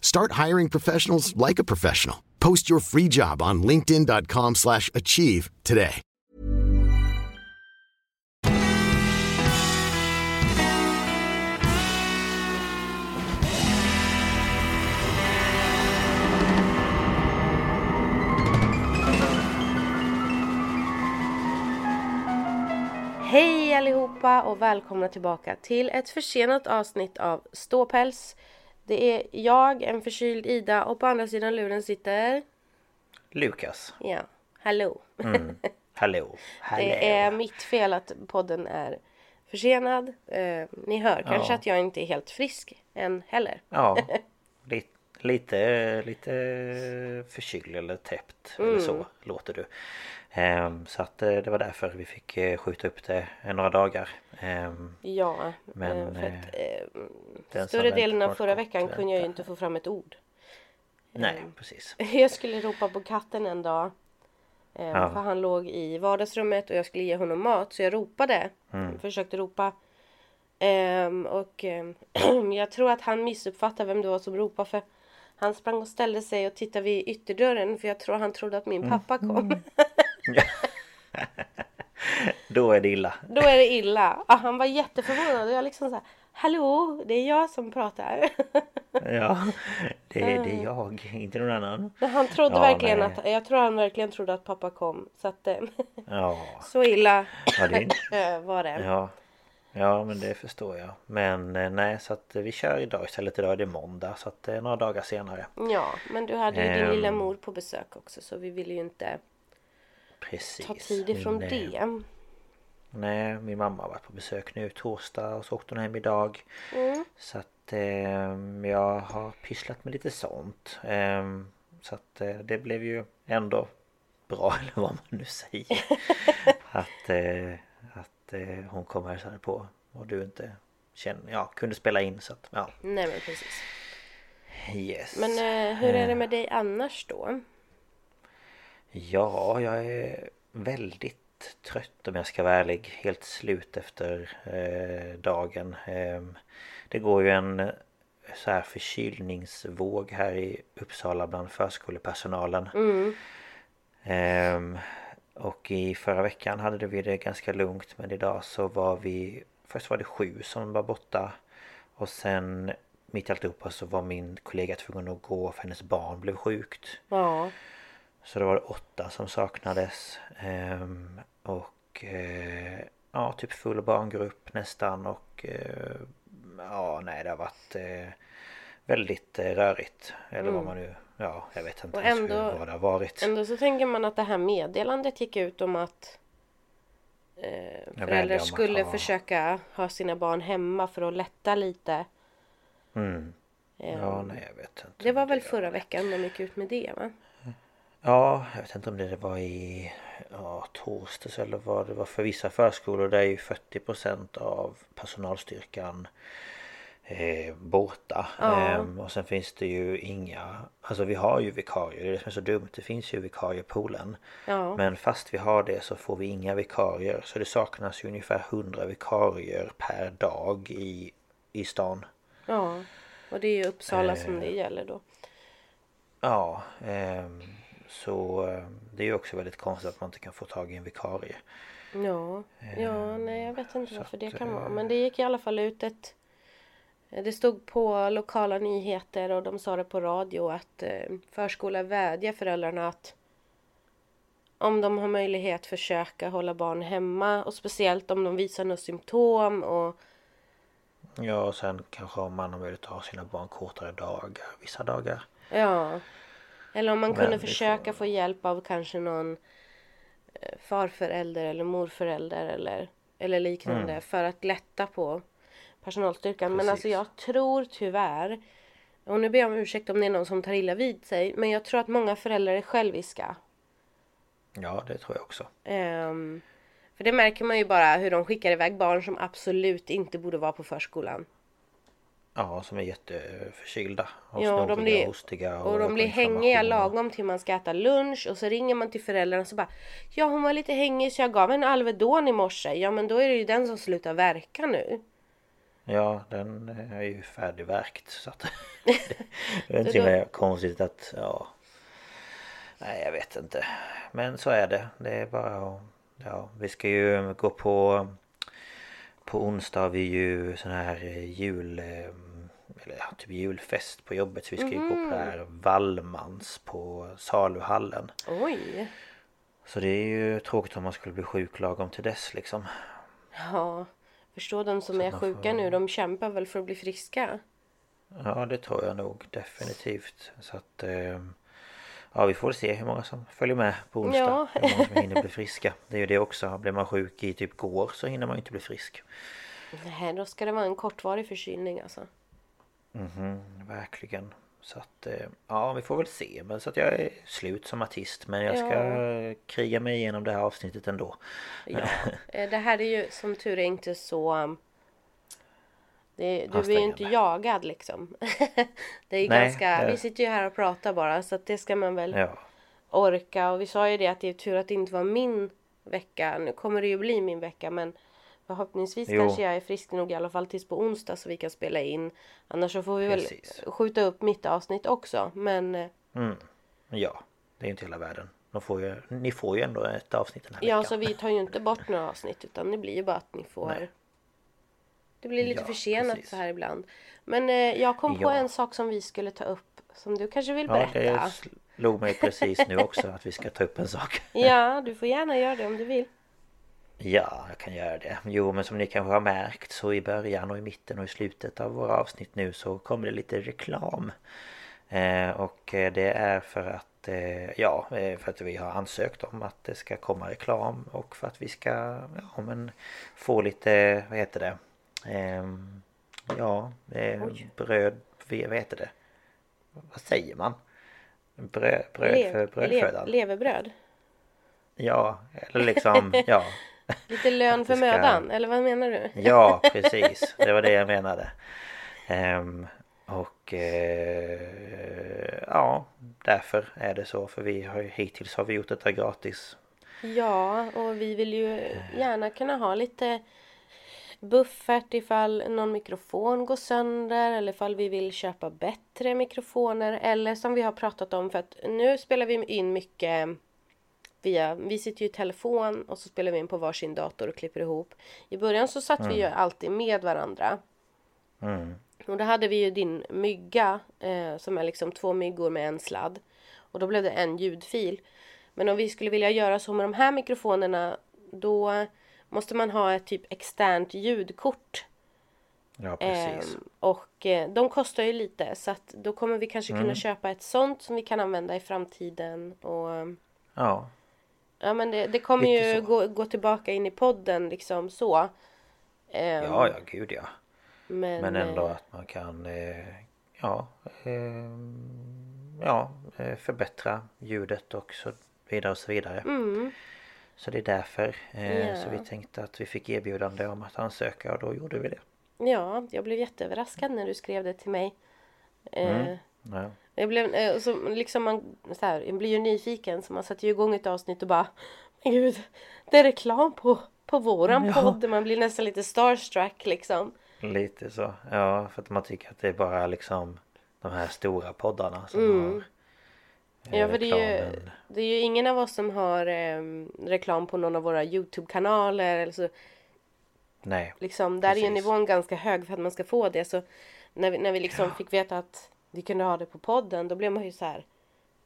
Start hiring professionals like a professional. Post your free job on linkedin.com slash achieve today. Hej allihopa och välkomna tillbaka till ett försenat avsnitt av Ståpäls. Det är jag, en förkyld Ida och på andra sidan luren sitter... Lukas. Ja, hallå. Mm. Hallå. Hallå. Det är mitt fel att podden är försenad. Eh, ni hör kanske Ja. att jag inte är helt frisk än heller. Ja. Lite, lite, lite förkyld eller täppt eller Mm. så låter du. Ehm, så att eh, det var därför vi fick eh, skjuta upp det eh, några dagar. Ehm, Ja, Men, för att, större delen av förra veckan gott kunde jag ju inte få fram ett ord. nej, precis. Jag skulle ropa på katten en dag. Ja. För han låg i vardagsrummet och jag skulle ge honom mat. Så jag ropade. Mm. Försökte ropa. Ehm, och ehm, jag tror att han missuppfattade vem det var som ropade. För han sprang och ställde sig och tittade vid ytterdörren. För jag tror han trodde att min pappa kom. Då är det illa. Då är det illa. Ja, han var jätteförvånad. Och jag liksom så här. Hallå, det är jag som pratar. Ja, det, det är jag, inte någon annan. Men han trodde Ja, verkligen nej. att, jag tror han verkligen trodde att pappa kom. Så att eh, Ja, så illa ja, det, eh, var det. ja. Ja men det förstår jag. Men eh, nej så att vi kör idag istället. Idag är det måndag så att det är några dagar senare. Ja, men du hade ju din Ehm. lilla mor på besök också så vi ville ju inte Precis. ta tid ifrån Min, eh, det. Nej, min mamma har varit på besök nu torsdag och så åkte hon hem idag. Mm. Så att eh, jag har pysslat med lite sånt. Eh, så att eh, det blev ju ändå bra eller vad man nu säger. att eh, att eh, hon kom och hälsade på och du inte känner, ja, kunde spela in så att ja. Nej men precis. Yes. Men hur är det med dig annars då? Ja, jag är väldigt trött om jag ska vara ärlig. Helt slut efter eh, dagen. Eh, det går ju en eh, så här förkylningsvåg här i Uppsala bland förskolepersonalen. Mm. Ehm, och i förra veckan hade vi det ganska lugnt men idag så var vi Först var det sju som var borta Och sen Mitt i alltihopa så var min kollega tvungen att gå för hennes barn blev sjukt Ja. Så det var åtta som saknades ehm, Och eh, Ja typ full barngrupp nästan och eh, Ja nej det har varit eh, Väldigt rörigt Eller vad man nu Ja jag vet inte Och ens ändå- hur, vad det har varit Ändå så tänker man att det här meddelandet gick ut om att eh, föräldrar om att skulle ha- försöka ha sina barn hemma för att lätta lite. mm. Ja nej jag vet inte det var väl förra veckan de gick ut med det va? Ja, jag vet inte om det var i ja, torsdags eller vad det var för vissa förskolor där är ju 40% av personalstyrkan eh, båtar. Ja. Ehm, och sen finns det ju inga, alltså vi har ju vikarier, det är det som är så dumt. Det finns ju vikariepoolen. Ja. Men fast vi har det så får vi inga vikarier. Så det saknas ju ungefär 100 vikarier per dag i, i stan. Ja. Och det är ju Uppsala som Eh. det gäller då. Ja, ehm, så eh, det är ju också väldigt konstigt att man inte kan få tag i en vikarie. Ja, ja nej jag vet inte varför det att, kan eh, vara. Men det gick i alla fall ut ett... Det stod på lokala nyheter och de sa det på radio att eh, förskola vädjar föräldrarna att om de har möjlighet försöka hålla barn hemma och speciellt om de visar några symptom och Ja, och sen kanske om man har möjlighet att ha sina barn kortare dagar, vissa dagar. ja. Eller om man kunde försöka få hjälp av kanske någon eh, farförälder eller morförälder eller, eller liknande för att lätta på personalstyrkan. Men alltså Mm. Precis. jag tror tyvärr, och nu ber jag om ursäkt om det är någon som tar illa vid sig, men jag tror att många föräldrar är själviska. Ja, det tror jag också. Ehm, för det märker man ju bara hur de skickar iväg barn som absolut inte borde vara på förskolan. Ja, som är jätteförkylda. Och Ja, de blir- och hostiga. Och de har blir hängiga lagom till man ska äta lunch och så ringer man till föräldrarna och så bara Ja hon var lite hängig så jag gav henne Alvedon i morse. Ja men då är det ju den som slutar verka nu. Ja, den är ju färdigvärkt. Så att det är inte himla konstigt att, ja. Nej, jag vet inte. Men så är det. Det är bara att, ja, vi ska ju gå på på onsdag har vi ju sån här jul eller ja, typ julfest på jobbet så vi ska ju gå på det här Wallmans på saluhallen. Oj! Så det är ju tråkigt om man skulle bli sjuk lagom till dess liksom. Ja. Förstå de som är man sjuka får- nu, de kämpar väl för att bli friska. Ja det tror jag nog definitivt. Så att eh, Ja vi får se hur många som följer med på onsdag. Ja. Hur många som hinner bli friska. Det är ju det också. Blir man sjuk i typ går så hinner man ju inte bli frisk. Nej, då ska det vara en kortvarig förkylning alltså. Mhm, verkligen. Så att eh, ja vi får väl se. Men så att jag är slut som artist. Men jag ska Ja. kriga mig igenom det här avsnittet ändå. Ja. Eh, Det här är ju som tur är inte så... um, Det, du är ju inte jagad liksom. det är Nej, ganska... det- Vi sitter ju här och pratar bara så att det ska man väl Ja. orka. Och vi sa ju det att det är tur att det inte var min vecka. Nu kommer det ju bli min vecka men förhoppningsvis Jo. kanske jag är frisk nog i alla fall tills på onsdag så vi kan spela in. Annars så får vi Precis. väl skjuta upp mitt avsnitt också. Men eh, Mm. Ja. Det är inte hela världen. De får ju, ni får ju ändå ett avsnitt den här ja, veckan. så vi tar ju inte bort några avsnitt utan det blir ju bara att ni får Nej. Det blir lite Ja, försenat precis. så här ibland. Men eh, jag kom på Ja. en sak som vi skulle ta upp som du kanske vill Ja, berätta. det slog mig precis nu också att vi ska ta upp en sak. Ja, du får gärna göra det om du vill. Ja, jag kan göra det. Jo, men som ni kanske har märkt så i början och i mitten och i slutet av våra avsnitt nu så kommer det lite reklam. Eh, och eh, det är för att, eh, ja, eh, för att vi har ansökt om att det ska komma reklam och för att vi ska, ja men få lite, vad heter det? Ehm, ja, eh, Oj. bröd, vad heter det? Vad säger man? Bröd, bröd för brödfödan? lev- levebröd. Ja, eller liksom, ja. Lite lön för ska- mödan, eller vad menar du? Ja, precis. Det var det jag menade. Ehm, och eh, ja, därför är det så. För vi har ju hittills har vi gjort detta gratis. Ja, och vi vill ju gärna kunna ha lite buffert ifall någon mikrofon går sönder eller ifall vi vill köpa bättre mikrofoner eller som vi har pratat om för att nu spelar vi in mycket via, vi sitter ju i telefon och så spelar vi in på varsin dator och klipper ihop. I början så satt vi ju alltid med varandra. Mm. Och då hade vi ju din mygga eh, som är liksom två myggor med en sladd. Och då blev det en ljudfil. Men om vi skulle vilja göra så med de här mikrofonerna då måste man ha ett typ externt ljudkort. Ja, precis. Ehm, och eh, de kostar ju lite så att då kommer vi kanske kunna köpa ett sånt som vi kan använda i framtiden. Och ehm, Ja, ja men det, det kommer Lite ju så. gå, gå tillbaka in i podden liksom så. Ehm, ja, ja, gud ja. Men, Men ändå eh, att man kan, eh, ja, ehm, ja, eh, förbättra ljudet och så vidare och så vidare. Mm, Så det är därför. Ja. Så vi tänkte att vi fick erbjudande om att ansöka och då gjorde vi det. Ja, jag blev jätteöverraskad när du skrev det till mig. Eh, Mm. Ja. Jag blev, eh, så liksom man, så här, jag blir ju nyfiken så man sätter ju igång ett avsnitt och bara Men gud, det är reklam på, på våran Ja. podd. Man blir nästan lite starstruck liksom. Lite så. Ja, för att man tycker att det är bara liksom de här stora poddarna som Mm. har eh, Ja, för det är, ju, det är ju ingen av oss som har eh, reklam på någon av våra Youtube-kanaler. Eller så, Nej. liksom, där är ju Precis. nivån ganska hög för att man ska få det. Så när vi, när vi liksom fick veta att vi kunde ha det på podden, då blev man ju så här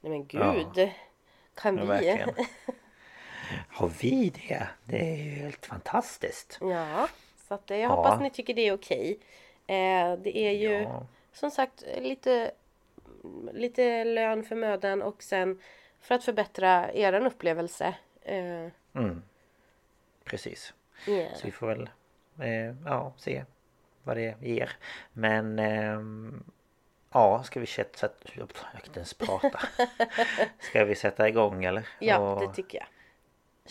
Nej men gud, kan Ja, vi? verkligen. Har vi det? Det är ju helt fantastiskt. Ja, så att, eh, jag Ja. hoppas ni tycker det är okej. Eh, det är ju Ja. som sagt lite, lite lön för mödan och sen för att förbättra eran upplevelse. Eh, Mm. Precis. ja. Så vi får väl eh, ja, se vad det ger. Men ehm, ja, ska vi sätta... jag kan inte ens prata. Ska vi sätta igång eller? ja, Och det tycker jag.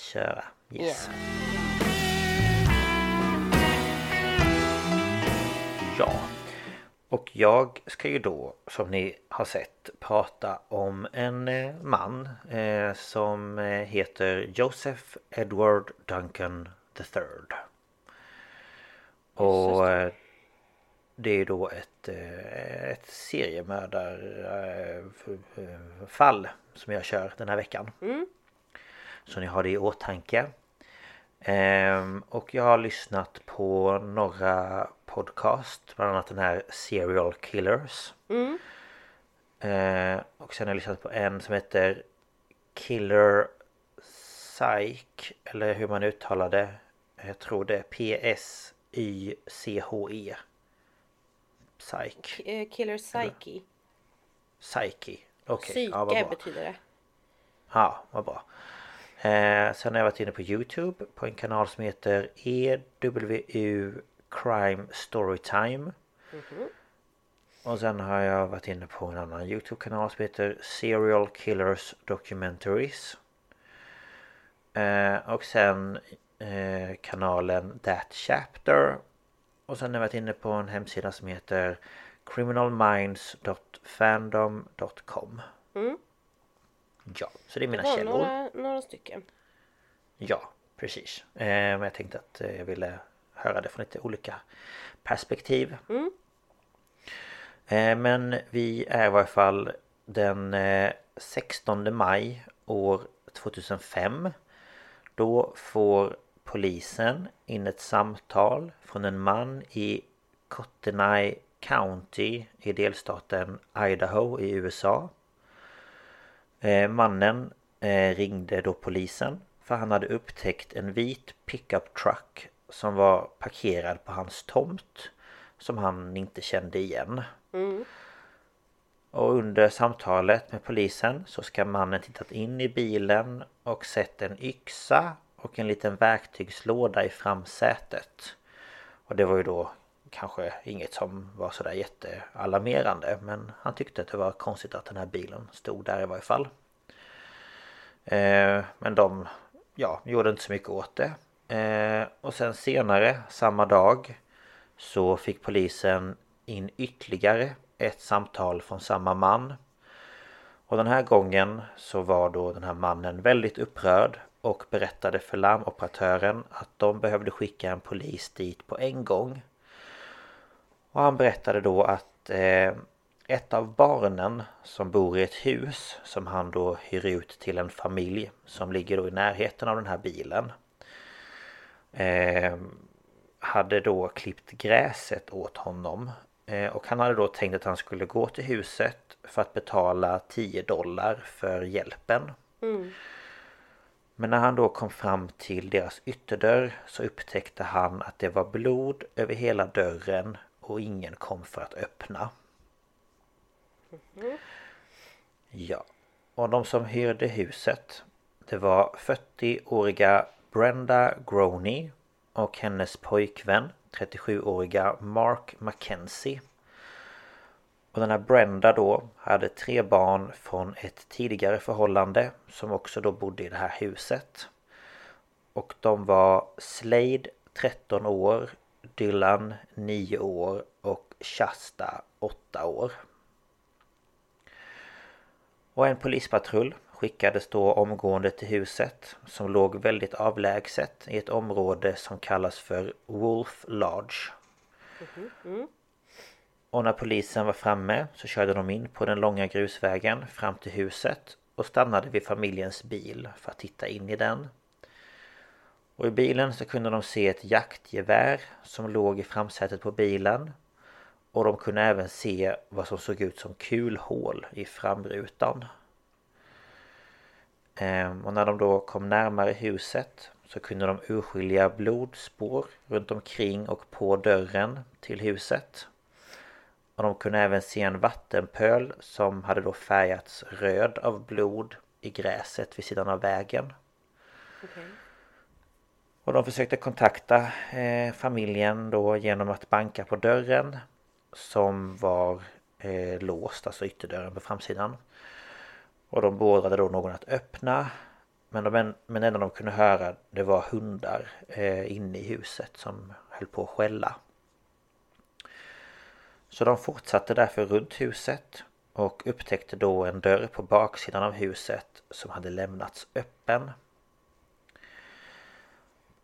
köra. Yes. Ja. Och jag ska ju då, som ni har sett, prata om en eh, man eh, som eh, heter Joseph Edward Duncan III. Och eh, det är då ett, eh, ett seriemördarfall som jag kör den här veckan. Så ni har det i åtanke. Ehm, och jag har lyssnat på några podcast, bland annat den här Serial Killers. Ehm, och sen har jag lyssnat på en som heter Killer Psych, eller hur man uttalar det. Jag tror det är P-S-Y-C-H-E. Psych. Eh, Killer Psyche. Psyche. Okej, Psyke ja, betyder det. Ja, vad bra. Eh, sen har jag varit inne på Youtube på en kanal som heter EWU Crime Storytime. Och sen har jag varit inne på en annan Youtube-kanal som heter Serial Killers Documentaries. Eh, och sen eh, kanalen That Chapter. Och sen har jag varit inne på en hemsida som heter criminalminds.fandom.com. Ja, så det är mina Det var källor. några, några stycken. Ja, precis. Eh, men jag tänkte att eh, jag ville höra det från lite olika perspektiv. Eh, men vi är i varje fall den eh, 16 maj år 2005. Då får polisen in ett samtal från en man i Kootenai County i delstaten Idaho i USA. Eh, mannen eh, ringde då polisen för han hade upptäckt en vit pickup truck som var parkerad på hans tomt som han inte kände igen. Och under samtalet med polisen så ska mannen tittat in i bilen och sett en yxa och en liten verktygslåda i framsätet. Och det var ju då kanske inget som var sådär jättealarmerande men han tyckte att det var konstigt att den här bilen stod där i varje fall. Eh, men de ja, gjorde inte så mycket åt det. Eh, och sen senare samma dag så fick polisen in ytterligare ett samtal från samma man. Och den här gången så var då den här mannen väldigt upprörd och berättade för larmoperatören att de behövde skicka en polis dit på en gång. Och han berättade då att eh, ett av barnen som bor i ett hus som han då hyr ut till en familj som ligger då i närheten av den här bilen. Eh, hade då klippt gräset åt honom. Eh, och han hade då tänkt att han skulle gå till huset för att betala 10 dollar för hjälpen. Mm. Men när han då kom fram till deras ytterdörr så upptäckte han att det var blod över hela dörren och ingen kom för att öppna. Ja, och de som hyrde huset det var 40-åriga Brenda Groney och hennes pojkvän 37-åriga Mark Mackenzie. Och den här Brenda då hade tre barn från ett tidigare förhållande som också då bodde i det här huset. Och de var Slade 13 år, Dylan 9 år och Shasta 8 år. Och en polispatrull skickades då omgående till huset som låg väldigt avlägset i ett område som kallas för Wolf Lodge. Mhm, mm. Och när polisen var framme så körde de in på den långa grusvägen fram till huset och stannade vid familjens bil för att titta in i den. Och i bilen så kunde de se ett jaktgevär som låg i framsätet på bilen. Och de kunde även se vad som såg ut som kulhål i framrutan. Ehm, och när de då kom närmare huset så kunde de urskilja blodspår runt omkring och på dörren till huset. Och de kunde även se en vattenpöl som hade då färgats röd av blod i gräset vid sidan av vägen. Okay. Och de försökte kontakta eh, familjen då genom att banka på dörren som var eh, låst, alltså ytterdörren på framsidan. Och de beordrade då någon att öppna men, de, men det enda de kunde höra det var hundar eh, inne i huset som höll på att skälla. Så de fortsatte därför runt huset och upptäckte då en dörr på baksidan av huset som hade lämnats öppen.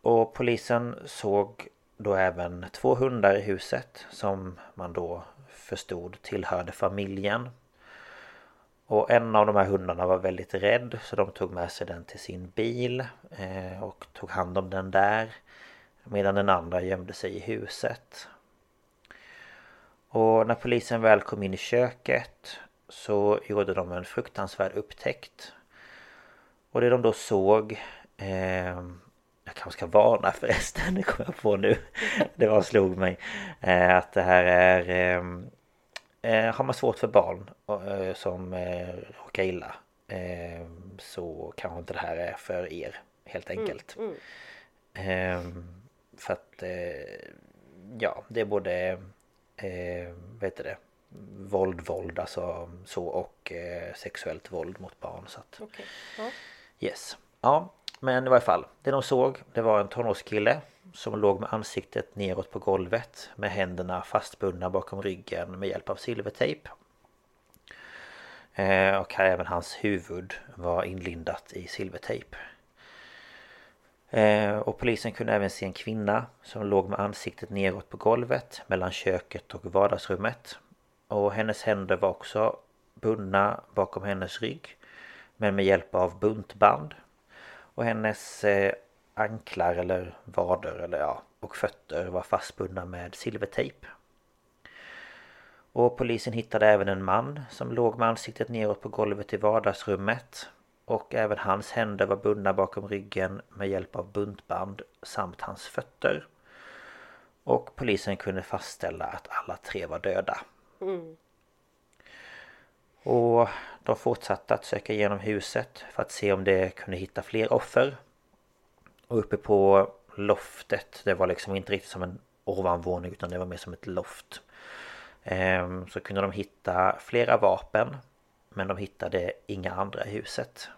Och polisen såg då även två hundar i huset som man då förstod tillhörde familjen. Och en av de här hundarna var väldigt rädd så de tog med sig den till sin bil eh, och tog hand om den där. Medan den andra gömde sig i huset. Och när polisen väl kom in i köket så gjorde de en fruktansvärd upptäckt. Och det de då såg eh, Jag kanske ska varna förresten, det kommer jag på nu. Det var slog mig. Eh, att det här är eh, eh Har man svårt för barn eh, som eh, råkar illa eh, Så kanske inte det här är för er helt mm, enkelt. Mm, mm. för att Ja, det är både eh, vad heter det? Våld, våld alltså så och eh, sexuellt våld mot barn så att okay. ja. Yes Ja men i varje fall Det de såg det var en tonårskille Som låg med ansiktet neråt på golvet Med händerna fastbundna bakom ryggen med hjälp av silvertejp eh, Och även hans huvud var inlindat i silvertejp Eh, och polisen kunde även se en kvinna som låg med ansiktet neråt på golvet mellan köket och vardagsrummet. Och hennes händer var också bundna bakom hennes rygg. Men med hjälp av buntband. Och hennes eh, anklar eller vader eller ja, och fötter var fastbundna med silvertejp. Och polisen hittade även en man som låg med ansiktet neråt på golvet i vardagsrummet och även hans händer var bundna bakom ryggen med hjälp av buntband samt hans fötter. Och polisen kunde fastställa att alla tre var döda. Mm. Och de fortsatte att söka igenom huset för att se om de kunde hitta fler offer. Och uppe på loftet, det var liksom inte riktigt som en ovanvåning utan det var mer som ett loft. Ehm, så kunde de hitta flera vapen men de hittade inga andra i huset.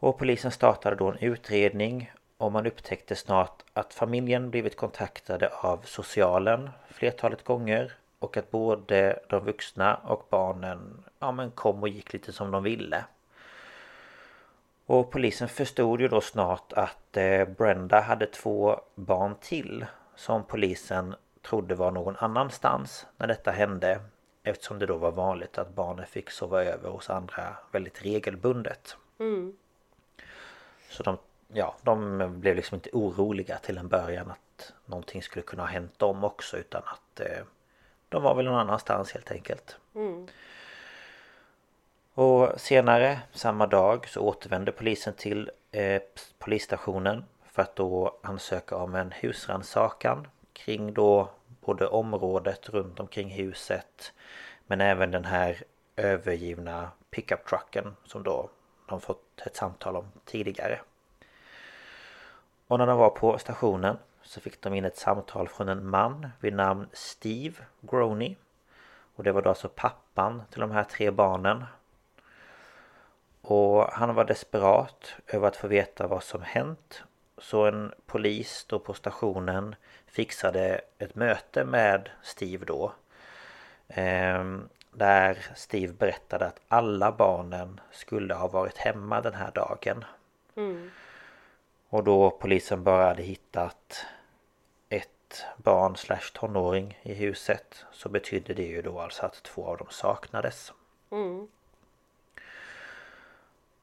Och polisen startade då en utredning och man upptäckte snart att familjen blivit kontaktade av socialen flertalet gånger och att både de vuxna och barnen ja, men kom och gick lite som de ville. Och polisen förstod ju då snart att eh, Brenda hade två barn till som polisen trodde var någon annanstans när detta hände eftersom det då var vanligt att barnen fick sova över hos andra väldigt regelbundet. Mm. Så de, ja, de blev liksom inte oroliga till en början att någonting skulle kunna ha hänt dem också utan att eh, de var väl någon annanstans helt enkelt. Mm. Och senare samma dag så återvände polisen till eh, polisstationen för att då ansöka om en husrannsakan kring då både området runt omkring huset men även den här övergivna pickup-trucken som då de fått ett samtal om tidigare. Och när de var på stationen så fick de in ett samtal från en man vid namn Steve Groney. Och det var då alltså pappan till de här tre barnen. Och han var desperat över att få veta vad som hänt. Så en polis då på stationen fixade ett möte med Steve då. Ehm, där Steve berättade att alla barnen skulle ha varit hemma den här dagen. Mm. Och då polisen bara hade hittat ett barn slash tonåring i huset så betydde det ju då alltså att två av dem saknades. Mm.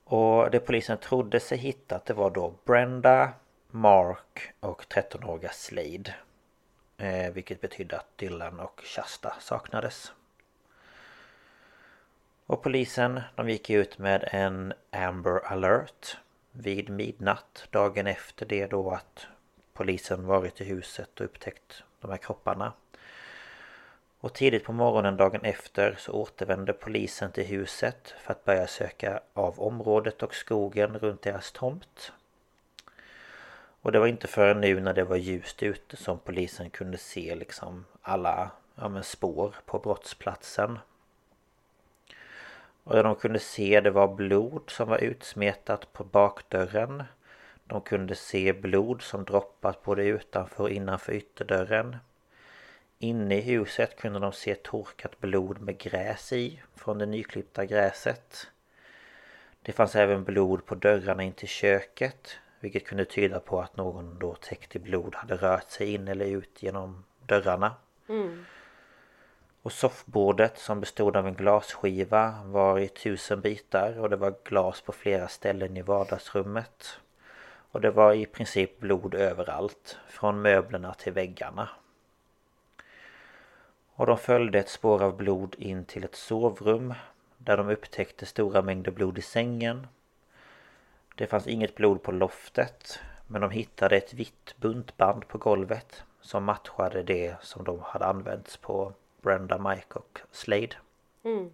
Och det polisen trodde sig hittat det var då Brenda, Mark och 13-åriga Slade. Eh, vilket betydde att Dylan och Shasta saknades. Och polisen de gick ut med en Amber alert vid midnatt dagen efter det då att polisen varit i huset och upptäckt de här kropparna. Och tidigt på morgonen dagen efter så återvände polisen till huset för att börja söka av området och skogen runt deras tomt. Och det var inte förrän nu när det var ljust ute som polisen kunde se liksom alla ja, men spår på brottsplatsen. Och det de kunde se det var blod som var utsmetat på bakdörren. De kunde se blod som droppat både utanför och innanför ytterdörren. Inne i huset kunde de se torkat blod med gräs i från det nyklippta gräset. Det fanns även blod på dörrarna in till köket vilket kunde tyda på att någon då täckt i blod hade rört sig in eller ut genom dörrarna. Mm. Och soffbordet som bestod av en glasskiva var i tusen bitar och det var glas på flera ställen i vardagsrummet. Och det var i princip blod överallt, från möblerna till väggarna. Och de följde ett spår av blod in till ett sovrum där de upptäckte stora mängder blod i sängen. Det fanns inget blod på loftet men de hittade ett vitt buntband på golvet som matchade det som de hade använts på Brenda, Mike och Slade. Mm.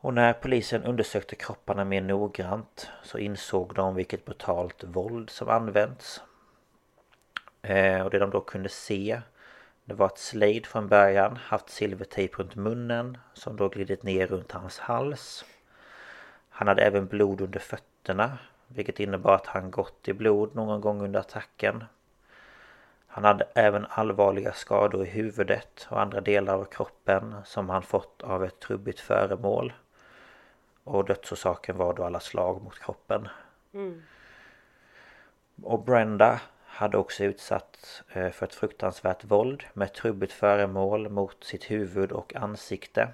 Och när polisen undersökte kropparna mer noggrant så insåg de vilket brutalt våld som använts. Eh, och det de då kunde se det var att Slade från början haft silvertejp runt munnen som då glidit ner runt hans hals. Han hade även blod under fötterna vilket innebar att han gått i blod någon gång under attacken. Han hade även allvarliga skador i huvudet och andra delar av kroppen som han fått av ett trubbigt föremål. Och dödsorsaken var då alla slag mot kroppen. Mm. Och Brenda hade också utsatt eh, för ett fruktansvärt våld med ett trubbigt föremål mot sitt huvud och ansikte.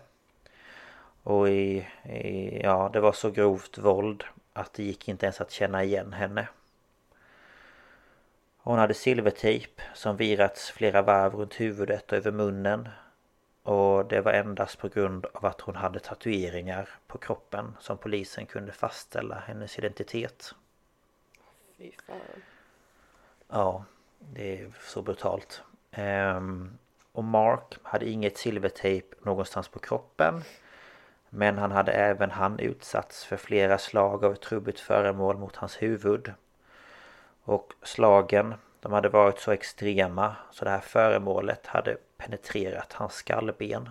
Och i, i, ja, det var så grovt våld att det gick inte ens att känna igen henne. Hon hade silvertejp som virats flera varv runt huvudet och över munnen. Och det var endast på grund av att hon hade tatueringar på kroppen som polisen kunde fastställa hennes identitet. Fy fan. Ja, det är så brutalt. Ehm, och Mark hade inget silvertejp någonstans på kroppen. Men han hade även han utsatts för flera slag av ett trubbigt föremål mot hans huvud. Och slagen, de hade varit så extrema så det här föremålet hade penetrerat hans skallben.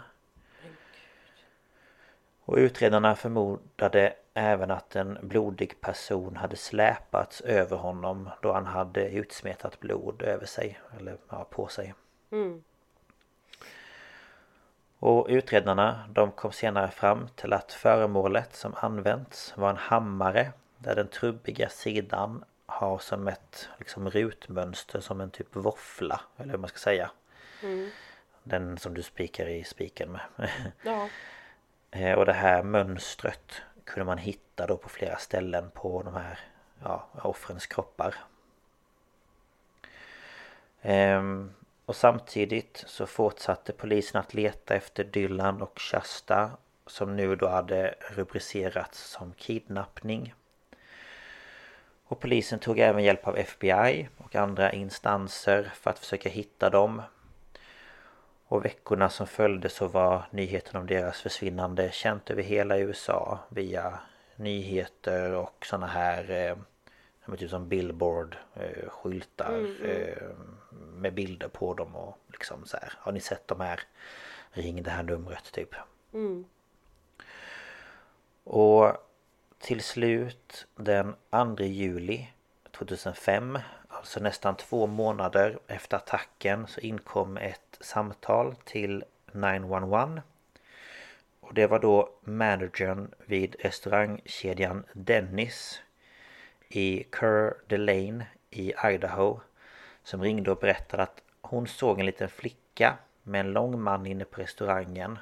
Och utredarna förmodade även att en blodig person hade släpats över honom då han hade utsmetat blod över sig, eller ja, på sig. Mm. Och utredarna de kom senare fram till att föremålet som använts var en hammare där den trubbiga sidan har som ett liksom rutmönster som en typ våffla eller hur man ska säga. Mm. Den som du spikar i spiken med. Ja. Eh, Och det här mönstret kunde man hitta då på flera ställen på de här ja, offrens kroppar. Ehm, och samtidigt så fortsatte polisen att leta efter Dylan och Shasta som nu då hade rubricerats som kidnappning. Och polisen tog även hjälp av FBI och andra instanser för att försöka hitta dem. Och veckorna som följde så var nyheten om deras försvinnande känt över hela USA via nyheter och såna här eh, typ som billboard eh, skyltar Mm, mm. eh, med bilder på dem och liksom så här. Har ni sett de här? Ring det här numret typ. Mm. Och till slut den 2 juli 2005, alltså nästan två månader efter attacken så inkom ett samtal till 911 och det var då managern vid restaurangkedjan Dennis i Kerr Delane i Idaho som ringde och berättade att hon såg en liten flicka med en lång man inne på restaurangen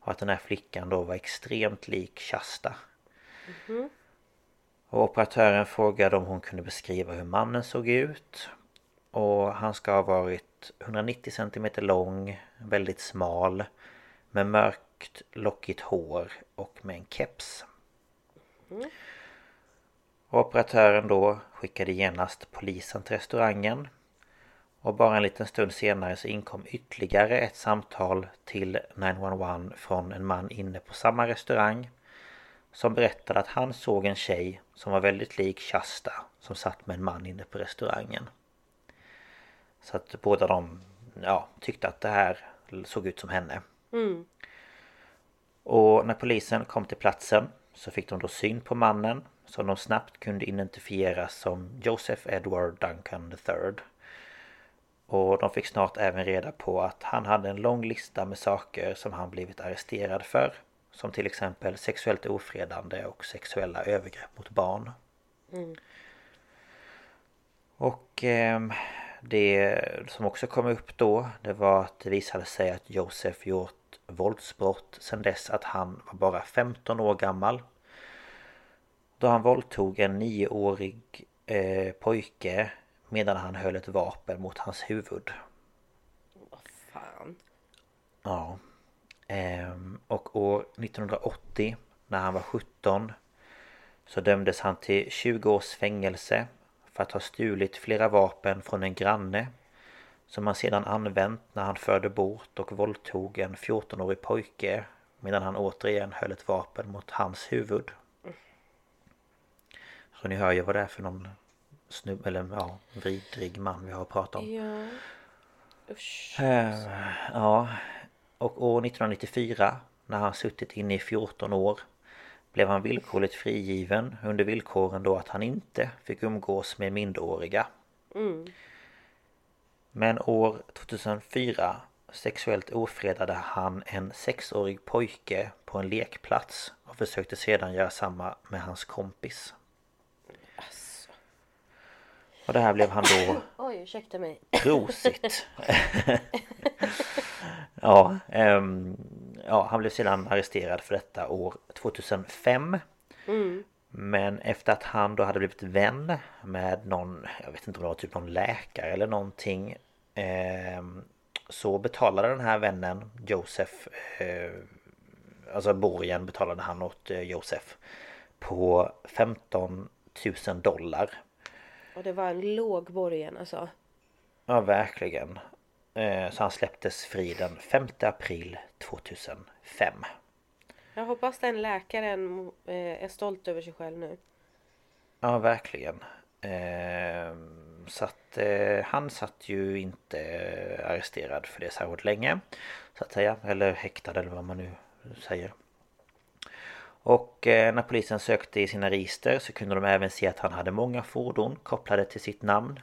och att den här flickan då var extremt lik Shasta. Mm. Och operatören frågade om hon kunde beskriva hur mannen såg ut. Och han ska ha varit 190 cm lång, väldigt smal, med mörkt lockigt hår och med en keps. Mm. Operatören då skickade genast polisen till restaurangen. Och bara en liten stund senare så inkom ytterligare ett samtal till 911 från en man inne på samma restaurang. Som berättade att han såg en tjej som var väldigt lik Shasta som satt med en man inne på restaurangen. Så att båda de ja, tyckte att det här såg ut som henne. Mm. Och när polisen kom till platsen så fick de då syn på mannen som de snabbt kunde identifiera som Joseph Edward Duncan III. Och de fick snart även reda på att han hade en lång lista med saker som han blivit arresterad för. Som till exempel sexuellt ofredande och sexuella övergrepp mot barn. Mm. Och eh, det som också kom upp då det var att det visade sig att Josef gjort våldsbrott sedan dess att han var bara 15 år gammal. Då han våldtog en nioårig eh, pojke medan han höll ett vapen mot hans huvud. Vad fan? Ja. Ehm, och år 1980 när han var 17 så dömdes han till 20 års fängelse för att ha stulit flera vapen från en granne som han sedan använt när han förde bort och våldtog en 14-årig pojke medan han återigen höll ett vapen mot hans huvud. Så ni hör ju vad det är för någon snubb eller ja, vidrig man vi har pratat om. Ja. Usch. Uh, ja. Och år 1994 när han suttit inne i 14 år blev han villkorligt frigiven under villkoren då att han inte fick umgås med minderåriga. Mm. Men år 2004 sexuellt ofredade han en sexårig pojke på en lekplats och försökte sedan göra samma med hans kompis. Alltså. Och det här blev han då... Oj, ursäkta mig. Prosit! ja, um, ja, han blev sedan arresterad för detta år 2005. Mm. Men efter att han då hade blivit vän med någon, jag vet inte om det var typ någon läkare eller någonting eh, Så betalade den här vännen Josef eh, Alltså borgen betalade han åt eh, Josef På 15 000 dollar Och det var en låg borgen alltså Ja verkligen Så han släpptes fri den 5 april 2005 Jag hoppas den läkaren eh, är stolt över sig själv nu Ja verkligen ehm, så att eh, han satt ju inte arresterad för det särskilt länge. Så att säga. Eller häktad eller vad man nu säger. Och eh, när polisen sökte i sina register så kunde de även se att han hade många fordon kopplade till sitt namn.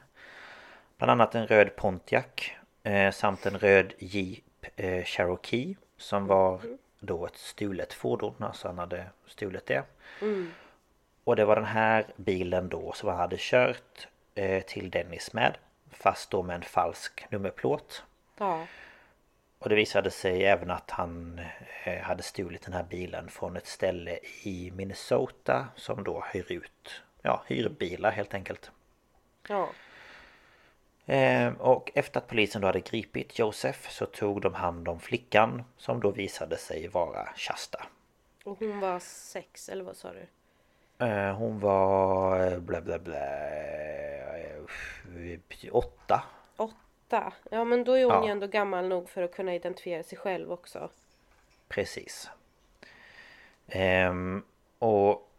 Bland annat en röd Pontiac eh, samt en röd Jeep eh, Cherokee som var då ett stulet fordon. Alltså han hade stulit det. Mm. Och det var den här bilen då som han hade kört Eh, till Dennis med. Fast då med en falsk nummerplåt. Ja. Och det visade sig även att han eh, hade stulit den här bilen från ett ställe i Minnesota som då hyr ut, ja, hyrbilar helt enkelt. Ja. Eh, och efter att polisen då hade gripit Josef så tog de hand om flickan som då visade sig vara Shasta. Och hon var sex, eller vad sa du? Hon var blä blä blä åtta. Åtta? Ja men då är hon ja. ju ändå gammal nog för att kunna identifiera sig själv också. Precis. Ehm, och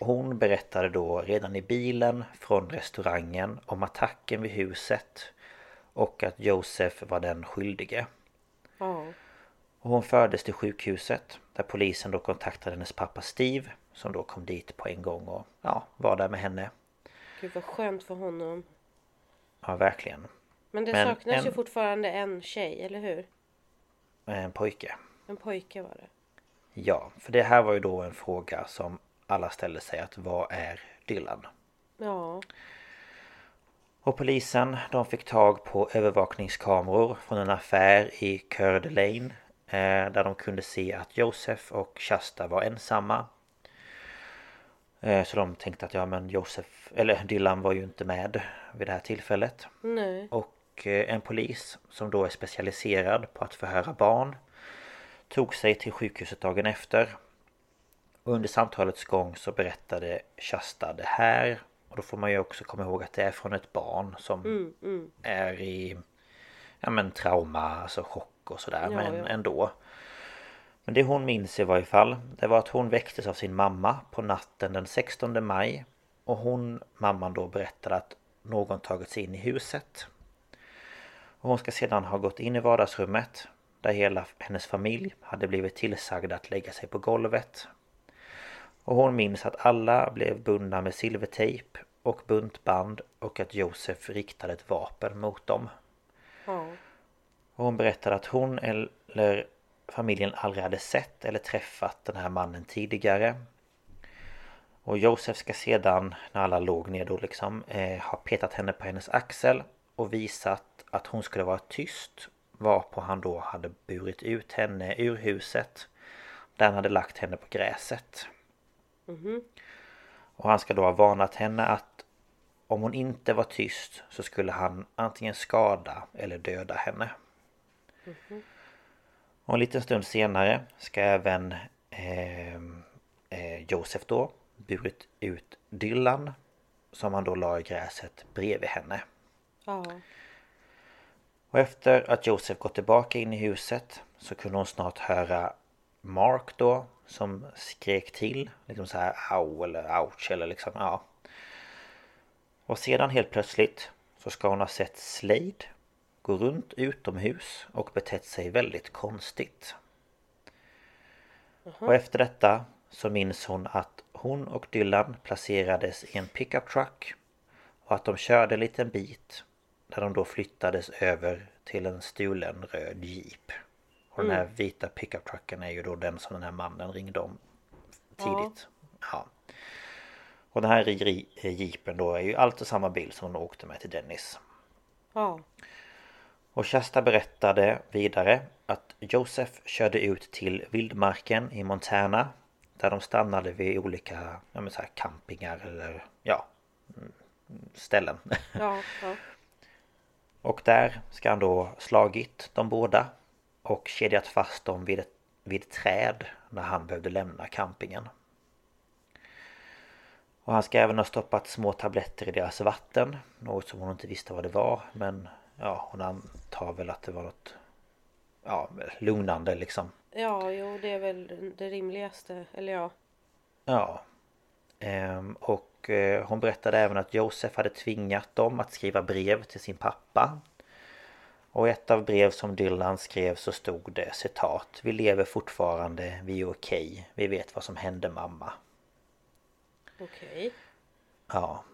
hon berättade då redan i bilen från restaurangen om attacken vid huset och att Josef var den skyldige. Och hon fördes till sjukhuset där polisen då kontaktade hennes pappa Steve som då kom dit på en gång och ja, var där med henne. Gud vad skönt för honom. Ja, verkligen. Men det Men saknas en- ju fortfarande en tjej, eller hur? En pojke. En pojke var det. Ja, för det här var ju då en fråga som alla ställde sig att vad är Dylan? Ja. Och polisen de fick tag på övervakningskameror från en affär i Coeur d'Alene eh, Där de kunde se att Josef och Shasta var ensamma eh, Så de tänkte att ja men Josef, eller Dylan var ju inte med vid det här tillfället Nej. Och eh, en polis som då är specialiserad på att förhöra barn Tog sig till sjukhuset dagen efter och under samtalets gång så berättade Shasta det här Och då får man ju också komma ihåg att det är från ett barn som Mm, mm. är i Ja men trauma, alltså chock och sådär Ja, men ja. ändå Men det hon minns i varje fall Det var att hon väcktes av sin mamma på natten den 16 maj Och hon, mamman då berättade att någon tagit sig in i huset och hon ska sedan ha gått in i vardagsrummet där hela hennes familj hade blivit tillsagda att lägga sig på golvet. Och hon minns att alla blev bundna med silvertejp och buntband och att Josef riktade ett vapen mot dem. Ja. Och hon berättade att hon eller familjen aldrig hade sett eller träffat den här mannen tidigare. Och Josef ska sedan, när alla låg ner då liksom, eh, ha petat henne på hennes axel och visat att hon skulle vara tyst. Varpå han då hade burit ut henne ur huset. Där han hade lagt henne på gräset. Och han ska då ha varnat henne att om hon inte var tyst så skulle han antingen skada eller döda henne. Och en liten stund senare ska även eh, eh, Josef då burit ut Dylan som han då la i gräset bredvid henne. Ja. Och efter att Josef gått tillbaka in i huset så kunde hon snart höra Mark då som skrek till liksom så här au eller ouch eller liksom ja. Och sedan helt plötsligt så ska hon ha sett Slade gå runt utomhus och betett sig väldigt konstigt. Och efter detta så minns hon att hon och Dylan placerades i en pickup truck och att de körde en liten bit där de då flyttades över till en stulen röd jeep. Och den här vita pickup trucken är ju då den som den här mannen ringde om tidigt. Ja. Och den här ri- jeepen då är ju alltid samma bil som hon åkte med till Dennis. Ja. Och Shasta berättade vidare att Josef körde ut till vildmarken i Montana Där de stannade vid olika ja, men så här, campingar eller ja mm, Ställen Ja, ja. Och där ska han då slagit de båda Och kedjat fast dem vid ett, vid ett träd När han behövde lämna campingen Och han ska även ha stoppat små tabletter i deras vatten Något som hon inte visste vad det var Men ja, hon antar väl att det var något Ja, lugnande liksom ja, jo det är väl det rimligaste. Eller ja. Ja ehm, Och eh, hon berättade även att Josef hade tvingat dem att skriva brev till sin pappa Och i ett av brev som Dylan skrev så stod det citat Vi lever fortfarande, vi är okej, vi vet vad som hände mamma Okej. Ja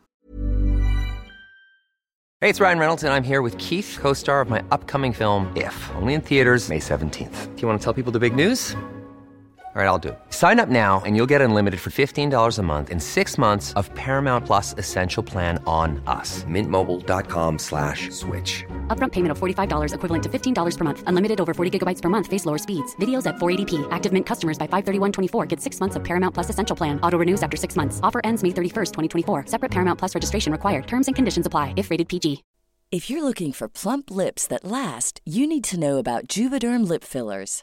Hey, it's Ryan Reynolds, and I'm here with Keith, co star of my upcoming film, If, only in theaters, May 17th. Do you want to tell people the big news? All right, I'll do it. Sign up now and you'll get unlimited for $15 a month in six months of Paramount Plus Essential Plan on us. Mintmobile.com slash switch. Upfront payment of $45 equivalent to $15 per month. Unlimited over 40 gigabytes per month. Face lower speeds. Videos at 480p. Active Mint customers by 531.24 get six months of Paramount Plus Essential Plan. Auto renews after six months. Offer ends May 31st, 2024. Separate Paramount Plus registration required. Terms and conditions apply if rated PG. If you're looking for plump lips that last, you need to know about Juvederm lip fillers.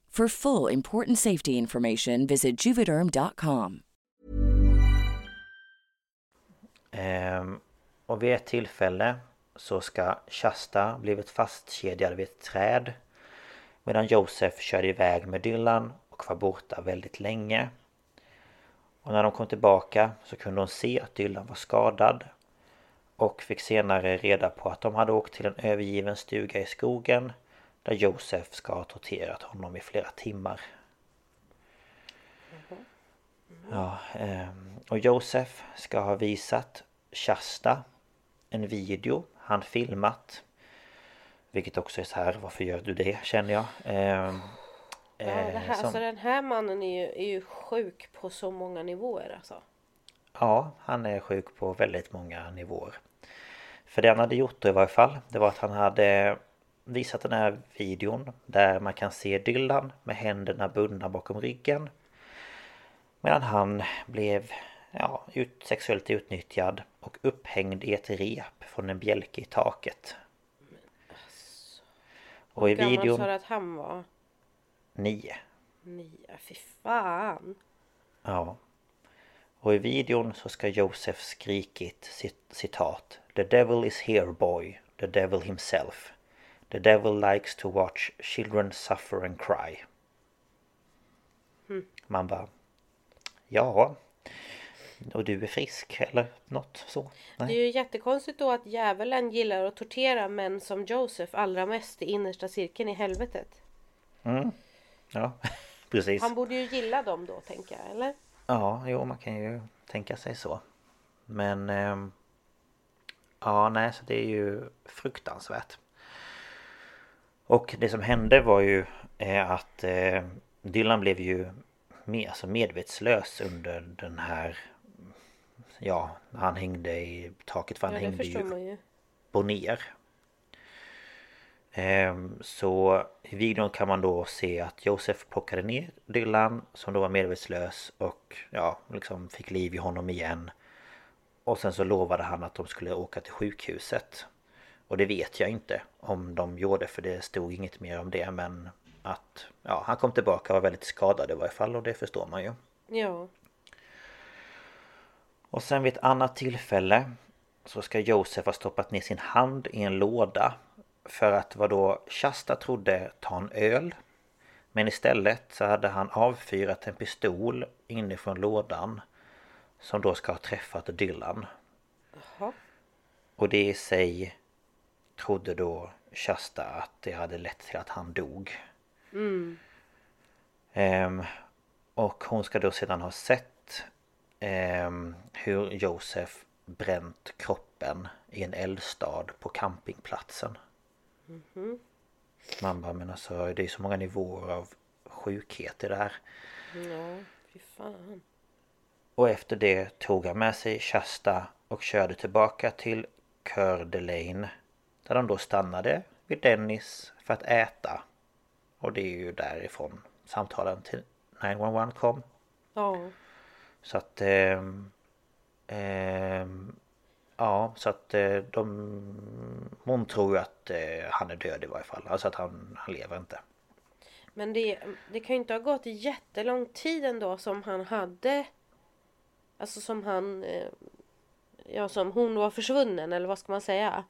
For full important safety information, visit juvederm.com. Um, ehm, och vid ett tillfälle så ska Shasta blivit fastkedjad vid ett träd medan Josef körde iväg med Dylan och var borta väldigt länge. Och när de kom tillbaka så kunde hon se att Dylan var skadad och fick senare reda på att de hade åkt till en övergiven stuga i skogen där Josef ska ha torterat honom i flera timmar. Ja, ehm, och Josef ska ha visat Shasta en video han filmat. Vilket också är så här, varför gör du det känner jag? Ehm, Ja, det eh, här, som- alltså den här mannen är ju, är ju sjuk på så många nivåer alltså. Ja, han är sjuk på väldigt många nivåer. För det han hade gjort då i varje fall, det var att han hade visat den här videon där man kan se Dylan med händerna bundna bakom ryggen. Medan han blev ja, ut, sexuellt utnyttjad och upphängd i ett rep från en bjälke i taket. Och i Hur gammal videon... sa du att han var? Nio. Nio, fy fan. Ja. Och i videon så ska Josef skrikit cit- citat The devil is here boy, the devil himself. The devil likes to watch children suffer and cry. Man bara Ja Och du är frisk eller något så? Det är Nej. ju jättekonstigt då att djävulen gillar att tortera män som Josef allra mest i innersta cirkeln i helvetet. Ja precis. Han borde ju gilla dem då tänker jag, eller? Ja, jo man kan ju tänka sig så. Men... ehm, ja, nej, så det är ju fruktansvärt. Och det som hände var ju eh, att eh, Dylan blev ju med, alltså medvetslös under den här... Ja, han hängde i taket för han Ja, hängde ju ju. på ner. Ehm, Så i videon kan man då se att Josef plockade ner Dylan som då var medvetslös och ja, liksom fick liv i honom igen. Och sen så lovade han att de skulle åka till sjukhuset. Och det vet jag inte om de gjorde för det stod inget mer om det men att ja, han kom tillbaka och var väldigt skadad i varje fall och det förstår man ju. Ja. Och sen vid ett annat tillfälle så ska Josef ha stoppat ner sin hand i en låda för att vad då Shasta trodde ta en öl. Men istället så hade han avfyrat en pistol inifrån lådan som då ska ha träffat Dylan. Jaha. Och det i sig trodde då Shasta att det hade lett till att han dog. Ehm, och hon ska då sedan ha sett ehm, hur Josef bränt kroppen i en eldstad på campingplatsen. Man bara men alltså det är så många nivåer av sjukhet i det här. Ja, fy fan. Och efter det tog han med sig Shasta och körde tillbaka till Coeur d'Alene. Där de då stannade vid Dennis för att äta. Och det är ju därifrån samtalen till 911 kom. Ja. Så att... ehm, ehm, ja, så att eh, de... Hon tror ju att eh, han är död i varje fall. Alltså att han, han lever inte. Men det, det kan ju inte ha gått jättelång tid ändå som han hade Alltså som han eh, Ja som hon var försvunnen eller vad ska man säga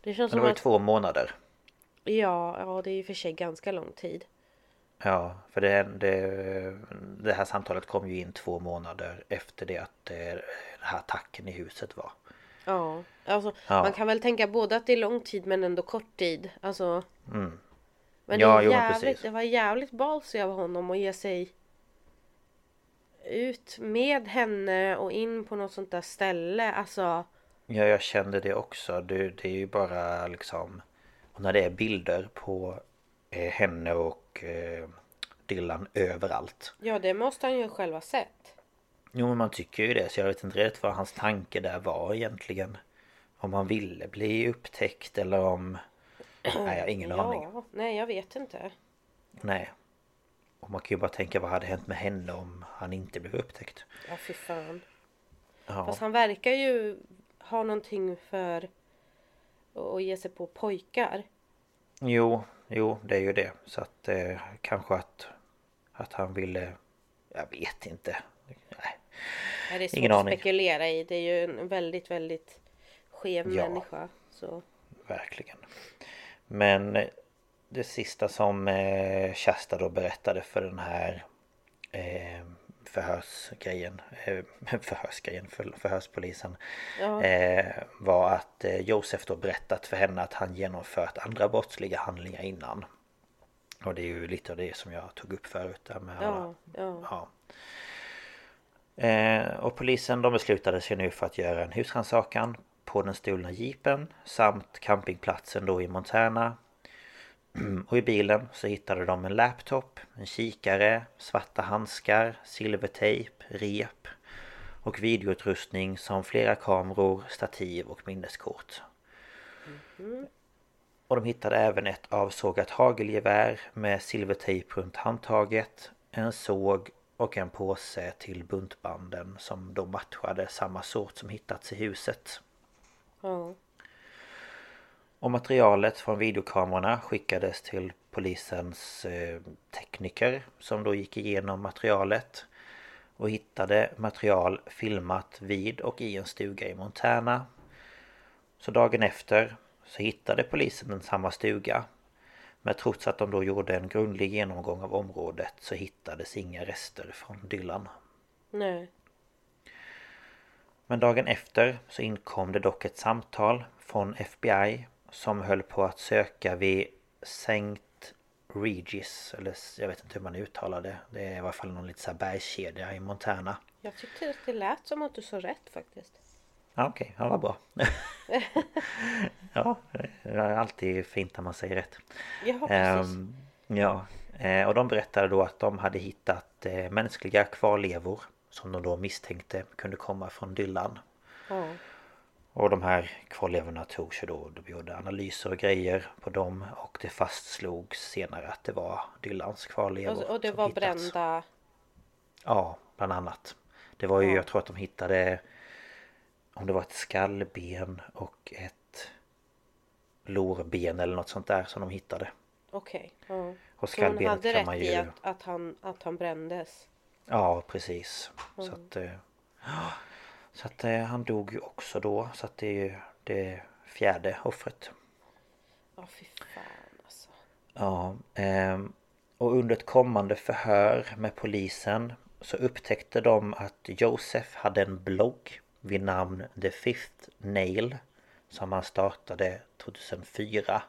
Det känns Men det var ju att två månader. Ja, ja det är ju för sig ganska lång tid Ja, för det, det, det här samtalet kom ju in två månader efter det att eh, den här attacken i huset var. Ja, alltså Ja. man kan väl tänka både att det är lång tid men ändå kort tid Alltså Men Mm. Ja, det, jo, men jävligt, precis. det var jävligt ballsy av honom att ge sig ut med henne och in på något sånt där ställe. Alltså, Ja, jag kände det också. Det, det är ju bara liksom... Och när det är bilder på eh, henne och eh, Dylan överallt. Ja, det måste han ju själv ha sett. Jo men man tycker ju det så jag vet inte rätt vad hans tanke där var egentligen. Om han ville bli upptäckt eller om... Nej jag har ingen ja, aning. Nej, jag vet inte. Nej. Och man kan ju bara tänka vad hade hänt med henne om han inte blev upptäckt. Ja, fy fan. Ja, Fast han verkar ju ha någonting för att ge sig på pojkar. jo, jo det är ju det. Så att eh, kanske att, att han ville... Jag vet inte. Nej. Nej, det är svårt Ingen att spekulera i. Det är ju en väldigt, väldigt skev Ja. människa. Så. Verkligen. Men eh, det sista som eh, Shasta då berättade för den här eh, förhörsgrejen, eh, förhörsgrejen, för, förhörspolisen Ja. eh, var att eh, Josef då berättat för henne att han genomfört andra brottsliga handlingar innan. Och det är ju lite av det som jag tog upp förut där med alla Ja, ja. Ja. Eh, och polisen de beslutade sig nu för att göra en husrannsakan på den stulna jeepen samt campingplatsen då i Montana. Och i bilen så hittade de en laptop, en kikare, svarta handskar, silvertejp, rep och videoutrustning som flera kameror, stativ och minneskort. Och de hittade även ett avsågat hagelgevär med silvertejp runt handtaget, en såg och en påse till buntbanden som då matchade samma sort som hittats i huset. ja. Och materialet från videokamerorna skickades till polisens eh, tekniker som då gick igenom materialet och hittade material filmat vid och i en stuga i Montana. Så dagen efter så hittade polisen den samma stuga. Men trots att de då gjorde en grundlig genomgång av området så hittades inga rester från Dylan. Nej. Men dagen efter så inkom det dock ett samtal från FBI som höll på att söka vid St. Regis, eller jag vet inte hur man uttalar det. Det är i alla fall någon lite så här bergskedja i Montana. Jag tyckte att det lät som att du sa rätt faktiskt. Ja okej, ja vad bra. ja, det är alltid fint när man säger rätt. Ja, precis. Ehm, ja, eh, och de berättade då att de hade hittat eh, mänskliga kvarlevor som de då misstänkte kunde komma från Dylan. ja. Och de här kvarlevorna togs ju då, de gjorde analyser och grejer på dem och det fastslogs senare att det var Dylans kvarlevor Och, och det var hittats. brända... Ja, bland annat. Det var ju, Ja. jag tror att de hittade om det var ett skallben och ett lårben eller något sånt där som de hittade. Okej. Ja. Och Så hon skallbenet hade kan rätt man i ju... att, att, han, att han brändes. Ja, precis. Så Mm. att... eh, ja. Så att eh, han dog ju också då. Så att det är ju det fjärde offret. Ja, fy fan alltså. Ja, ehm, och under ett kommande förhör med polisen så upptäckte de att Josef hade en blogg vid namn The Fifth Nail som han startade 2004.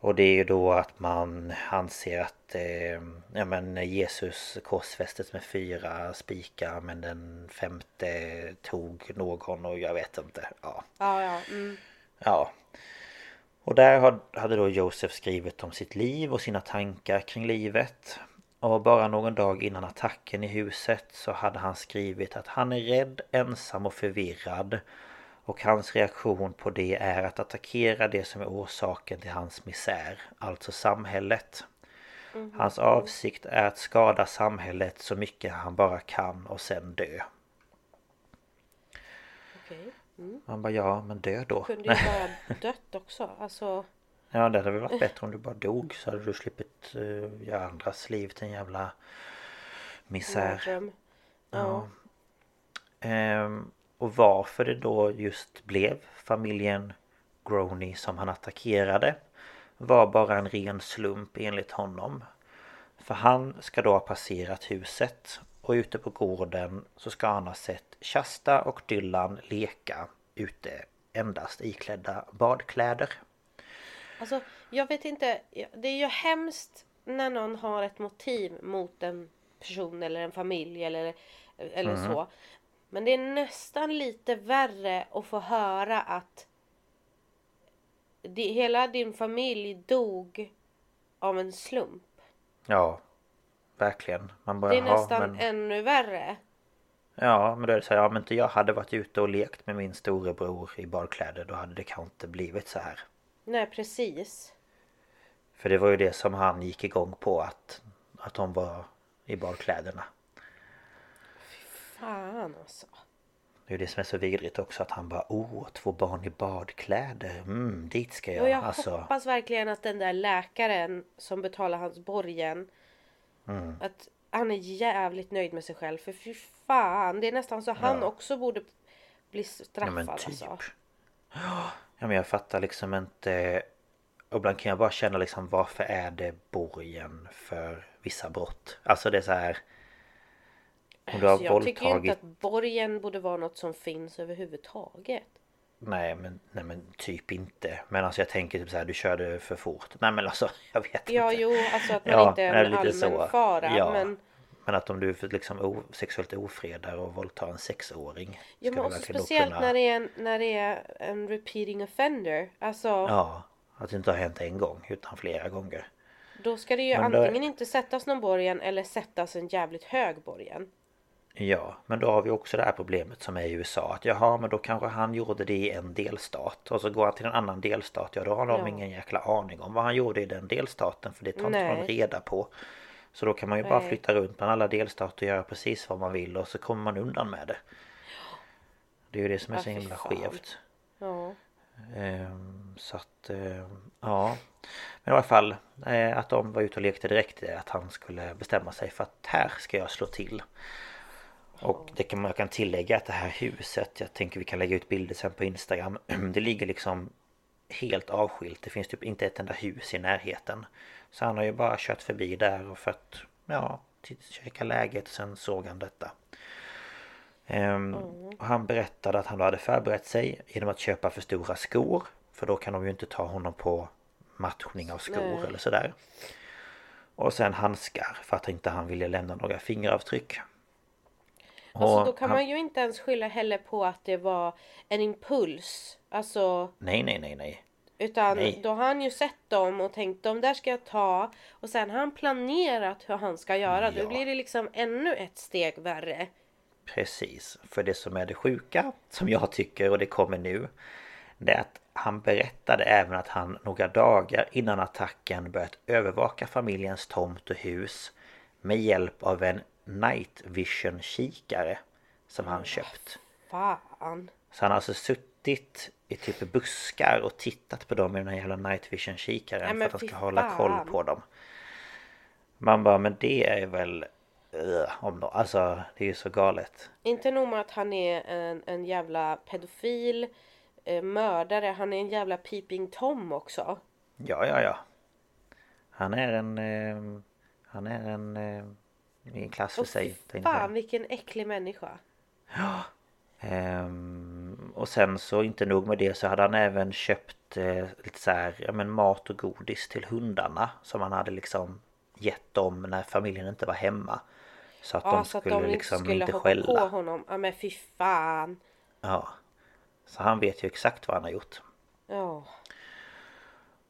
Och det är ju då att man anser att eh, ja, men Jesus korsfästes med fyra spikar men den femte tog någon och jag vet inte. Ja, Ja, ja. Mm. Ja. Och där had- hade då Josef skrivit om sitt liv och sina tankar kring livet. Och bara någon dag innan attacken i huset så hade han skrivit att han är rädd, ensam och förvirrad. Och hans reaktion på det är att attackera det som är orsaken till hans misär, alltså samhället. Hans avsikt är att skada samhället så mycket han bara kan och sen dö. Okej. Mm. Man bara ja, men dö då. Kunde ju bara dött också. Alltså. Ja det hade väl varit bättre om du bara dog så hade du sluppit uh, göra andras liv till en jävla misär. mardröm. Ja. Ehm, och varför det då just blev familjen Groney som han attackerade var bara en ren slump enligt honom. För han ska då ha passerat huset och ute på gården så ska han ha sett Shasta och Dylan leka ute endast iklädda badkläder. Alltså, jag vet inte. Det är ju hemskt när någon har ett motiv mot en person eller en familj eller, eller Mm. så. Men det är nästan lite värre att få höra att di, hela din familj dog av en slump. Ja, verkligen. Man bara, Det är "Jaha, nästan men, ännu värre. Ja, men då är det så här, om inte jag hade varit ute och lekt med min storebror i badkläder då hade det kanske inte blivit så här. Nej, precis. För det var ju det som han gick igång på att, att de var i badkläderna. Fan alltså. Det är det som är så vidrigt också att han bara Åh, två barn i badkläder, mm, dit ska jag. Och jag alltså, hoppas verkligen att den där läkaren som betalar hans borgen Mm. Att han är jävligt nöjd med sig själv för fy fan Det är nästan så han Ja. också borde bli straffad ja men typ. alltså. Ja men jag fattar liksom inte och ibland kan jag bara känna liksom varför är det borgen för vissa brott? Alltså det är så här Om du har Så jag tycker våldtagit inte att borgen borde vara något som finns överhuvudtaget. Nej men, nej men typ inte Men alltså jag tänker typ så här, du körde för fort Nej men alltså jag vet Ja inte jo alltså att man Ja, inte är en allmän så. fara Ja. men Men att om du liksom o, sexuellt ofredar och våldtar en sexåring Ja men också speciellt kunna- när det, är en, när det är en repeating offender. Alltså Ja Att det inte har hänt en gång utan flera gånger då ska det ju Men då- antingen inte sättas någon borgen eller sättas en jävligt hög borgen. Ja, men då har vi också det här problemet som är i USA att jaha, men då kanske han gjorde det i en delstat och så går han till en annan delstat, ja då har de Ja. ingen jäkla aning om vad han gjorde i den delstaten för det tar inte Nej. någon reda på. Så då kan man ju bara Nej. flytta runt bland alla delstater och göra precis vad man vill och så kommer man undan med det. Det är ju det som är Ja, så himla fan. skevt. Ja. Ehm, Så att, ehm, ja. Men i alla fall eh, att de var ute och lekte direkt att han skulle bestämma sig för att här ska jag slå till. Och det kan man kan tillägga att det här huset, jag tänker vi kan lägga ut bilder sen på Instagram. Det ligger liksom helt avskilt. Det finns typ inte ett enda hus i närheten. Så han har ju bara kört förbi där och för att, ja, checka läget och sen såg han detta. Ehm, och han berättade att han då hade förberett sig genom att köpa för stora skor. För då kan de ju inte ta honom på matchning av skor Nej. eller sådär. Och sen handskar för att inte han ville lämna några fingeravtryck. Alltså då kan han- man ju inte ens skylla heller på att det var en impuls. Alltså Nej, nej, nej, nej. Utan Nej. då har han ju sett dem och tänkt de där ska jag ta och sen har han planerat hur han ska göra. Ja. Då blir det liksom ännu ett steg värre. Precis, för det som är det sjuka som jag tycker och det kommer nu Det är att han berättade även att han några dagar innan attacken börjat övervaka familjens tomt och hus Med hjälp av en night vision kikare Som han köpt Fan. Så han har alltså suttit i typ buskar och tittat på dem med den här jävla night vision kikaren Nej, för att han ska fy hålla koll fan. på dem Man bara men det är väl om då, alltså det är ju så galet Inte nog med att han är en, en jävla pedofil, eh, mördare, han är en jävla peeping tom också. Ja, ja, ja. Han är en... Eh, han är en... Eh, i en klass för Och sig. jag säga. fan vilken äcklig människa. Ehm, och sen så inte nog med det så hade han även köpt eh, lite så här, ja men mat och godis till hundarna. Som han hade liksom gett dem när familjen inte var hemma. Så att Ja, de så att skulle de inte liksom skulle inte skälla. på honom. Ja men fy fan. Ja. Så han vet ju exakt vad han har gjort. Ja.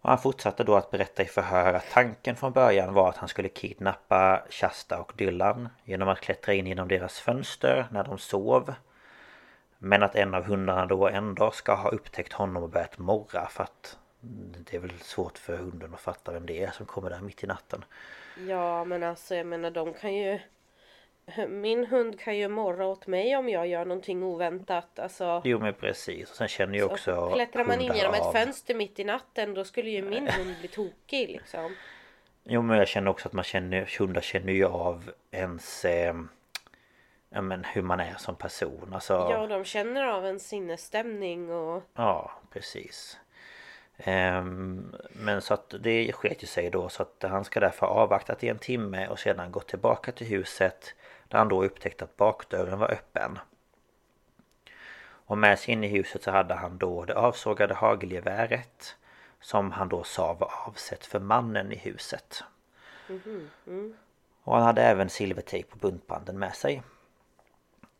Och han fortsatte då att berätta i förhör att tanken från början var att han skulle kidnappa Shasta och Dylan genom att klättra in genom deras fönster när de sov. Men att en av hundarna då ändå ska ha upptäckt honom och börjat morra för att det är väl svårt för hunden att fatta vem det är som kommer där mitt i natten. Ja men alltså jag menar de kan ju min hund kan ju morra åt mig om jag gör någonting oväntat alltså Jo men precis, och sen känner och också Klättrar man in genom ett fönster mitt i natten då skulle ju min hund bli tokig liksom Jo men jag känner också att man känner, hundar känner ju av ens eh, ja, men hur man är som person. Alltså, Ja de känner av en sinnesstämning och Ja, precis. Ehm, men så att det sket ju sig då så att han ska därför avvaktat i en timme och sedan gått tillbaka till huset där han då upptäckte att bakdörren var öppen. Och med sig in i huset så hade han då det avsågade hagelgeväret som han då sa var avsett för mannen i huset. Och han hade även silvertejp och buntbanden med sig.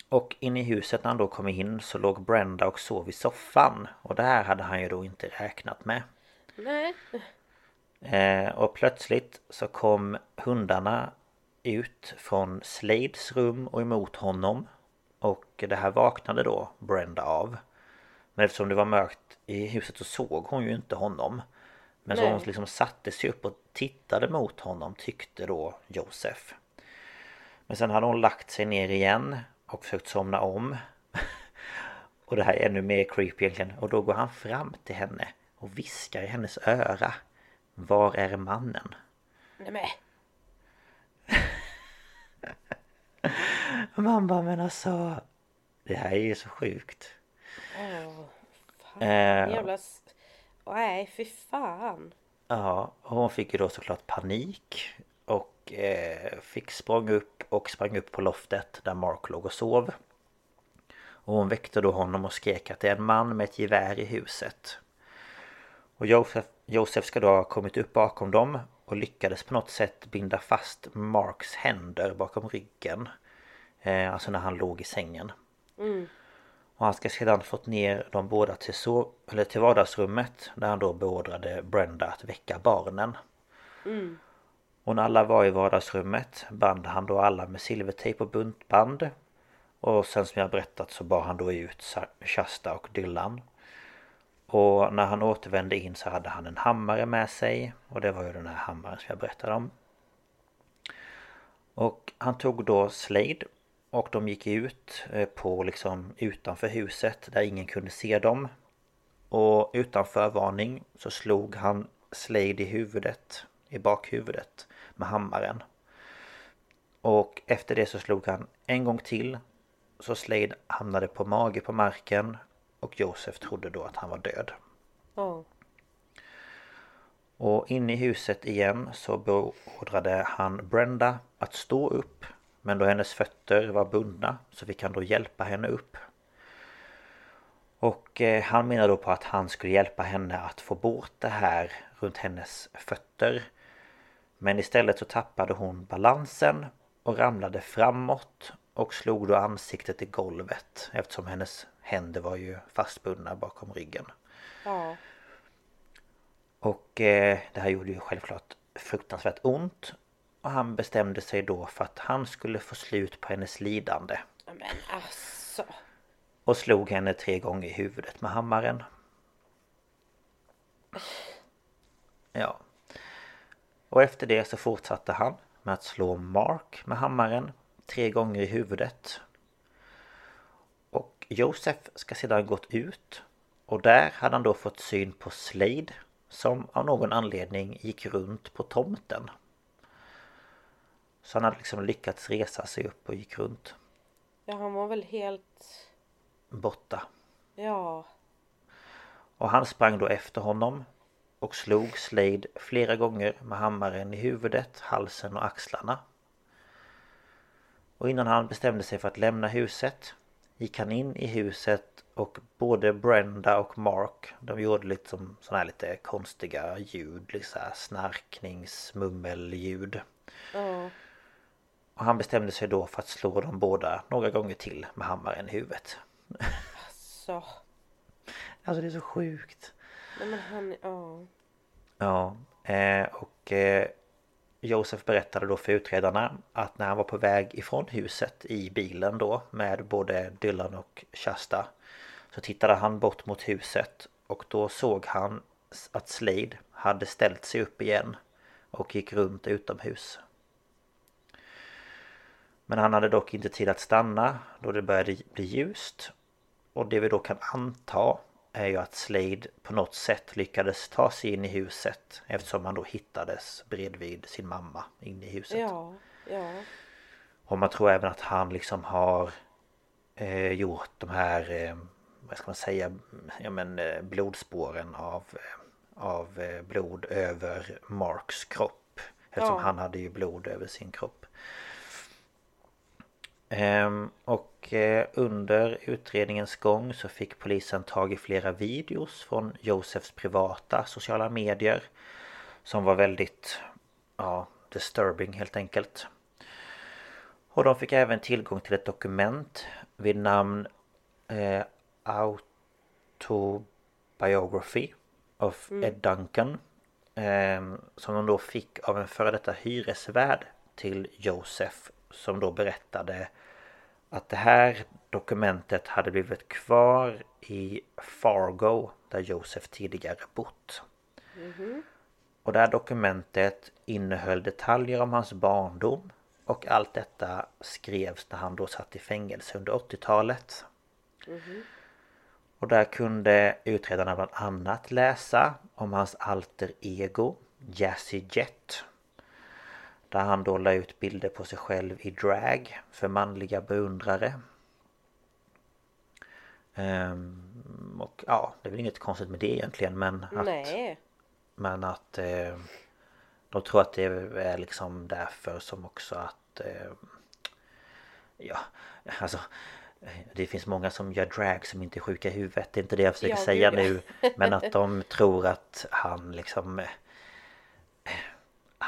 Och in i huset när han då kom in så låg Brenda och sov i soffan. Och det här hade han ju då inte räknat med. Nej Eh, och plötsligt så kom hundarna ut från Slades rum och emot honom. Och det här vaknade då Brenda av. Men eftersom det var mörkt i huset så såg hon ju inte honom. Men så Nej. hon liksom satte sig upp och tittade mot honom tyckte då Josef. Men sen hade hon lagt sig ner igen och försökt somna om. Och det här är ännu mer creepy egentligen. Och då går han fram till henne och viskar i hennes öra. Var är mannen? Nej men. Och man bara men alltså Det här är ju så sjukt Åh, fan. Eh. Jävla... Nej, fy fan. Ja, och hon fick ju då såklart panik Och eh, fick språng upp och sprang upp på loftet där Mark låg och sov Och hon väckte då honom och skrek att det är en man med ett gevär i huset Och Josef, Josef ska då ha kommit upp bakom dem och lyckades på något sätt binda fast Marks händer bakom ryggen eh, Alltså när han låg i sängen Och han ska sedan fått ner dem båda till, sov, eller till vardagsrummet där han då beordrade Brenda att väcka barnen. Och när alla var i vardagsrummet band han då alla med silvertejp och buntband. Och sen som jag berättat så bar han då ut Shasta och Dylan. Och när han återvände in så hade han en hammare med sig. Och det var ju den här hammaren som jag berättade om. Och han tog då Slade och de gick ut eh, på liksom utanför huset där ingen kunde se dem. Och utan förvarning så slog han Slade i huvudet, i bakhuvudet med hammaren. Och efter det så slog han en gång till så Slade hamnade på mage på marken och Josef trodde då att han var död. Ja. Och inne i huset igen så beordrade han Brenda att stå upp Men då hennes fötter var bundna så fick han då hjälpa henne upp Och eh, han menar då på att han skulle hjälpa henne att få bort det här runt hennes fötter Men istället så tappade hon balansen och ramlade framåt och slog då ansiktet i golvet eftersom hennes händer var ju fastbundna bakom ryggen. Ja. Och eh, det här gjorde ju självklart fruktansvärt ont. Och han bestämde sig då för att han skulle få slut på hennes lidande. Men alltså. Och slog henne tre gånger i huvudet med hammaren. Ja. Och efter det så fortsatte han med att slå Mark med hammaren tre gånger i huvudet. Och Josef ska sedan gått ut och där hade han då fått syn på Slade som av någon anledning gick runt på tomten. Så han hade liksom lyckats resa sig upp och gick runt Ja, han var väl helt... borta. Ja. Och han sprang då efter honom och slog Slade flera gånger med hammaren i huvudet, halsen och axlarna. Och innan han bestämde sig för att lämna huset gick han in i huset och både Brenda och Mark de gjorde lite som sådana här lite konstiga ljud, liksom så här snarknings, mummelljud. Ja. Och han bestämde sig då för att slå dem båda några gånger till med hammaren i huvudet. Så. Alltså det är så sjukt. Nej men han, ja. Ja, eh, och eh, Josef berättade då för utredarna att när han var på väg ifrån huset i bilen då med både Dylan och Shasta så tittade han bort mot huset och då såg han att Slade hade ställt sig upp igen och gick runt utomhus. Men han hade dock inte tid att stanna då det började bli ljust och det vi då kan anta är ju att Slade på något sätt lyckades ta sig in i huset eftersom han då hittades bredvid sin mamma inne i huset. Ja. Ja. Och man tror även att han liksom har eh, gjort de här, eh, vad ska man säga, ja men eh, blodspåren av, av eh, blod över Marks kropp. Eftersom Ja. han hade ju blod över sin kropp. Ehm, och eh, under utredningens gång så fick polisen tag i flera videos från Josefs privata sociala medier. Som var väldigt, ja, disturbing helt enkelt. Och de fick även tillgång till ett dokument vid namn eh, Autobiography of Ed Duncan. Eh, som de då fick av en före detta hyresvärd till Josef som då berättade att det här dokumentet hade blivit kvar i Fargo där Josef tidigare bott. Och det här dokumentet innehöll detaljer om hans barndom och allt detta skrevs när han då satt i fängelse under 80-talet. Och där kunde utredarna bland annat läsa om hans alter ego Jazzy Jet. Där han då la ut bilder på sig själv i drag för manliga beundrare. Ehm, och ja, det är väl inget konstigt med det egentligen men att, Nej. men att eh, de tror att det är liksom därför som också att eh, Ja, alltså det finns många som gör drag som inte är sjuka i huvudet. Det är inte det jag försöker Ja, säga nu. Men att de tror att han liksom eh,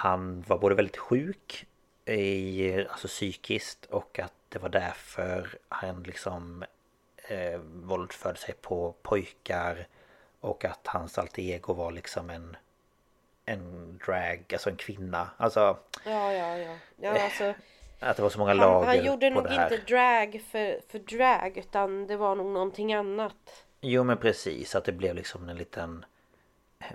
Han var både väldigt sjuk i, Alltså psykiskt och att det var därför han liksom eh, våldförde sig på pojkar och att hans alter ego var liksom en En drag, alltså en kvinna. Alltså Ja, ja, ja. ja alltså, att det var så många han, lager han gjorde på nog det här. inte drag för, för drag utan det var nog någonting annat. Jo men precis, att det blev liksom en liten eh,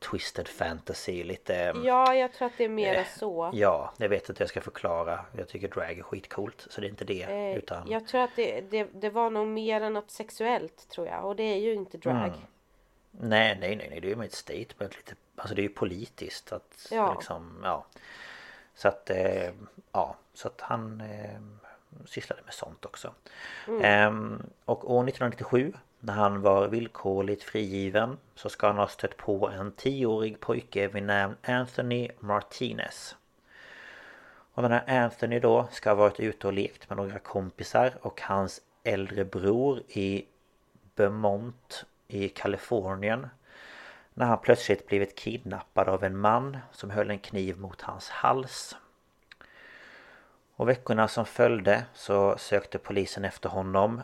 Twisted fantasy, lite... Ja, jag tror att det är mera så. Eh, Ja, jag vet att jag ska förklara. Jag tycker drag är skitcoolt, så det är inte det. Eh, utan... Jag tror att det, det, det var nog mer än något sexuellt tror jag och det är ju inte drag. Mm. Nej, nej, nej, nej, det är ju med ett statement lite. Alltså det är ju politiskt att Ja. liksom, ja. Så att, eh, ja, så att han eh, sysslade med sånt också. Ehm, och år 1997 när han var villkorligt frigiven så ska han ha stött på en tioårig pojke vid namn Anthony Martinez. Och den här Anthony då ska ha varit ute och lekt med några kompisar och hans äldre bror i Beaumont i Kalifornien när han plötsligt blivit kidnappad av en man som höll en kniv mot hans hals. Och veckorna som följde så sökte polisen efter honom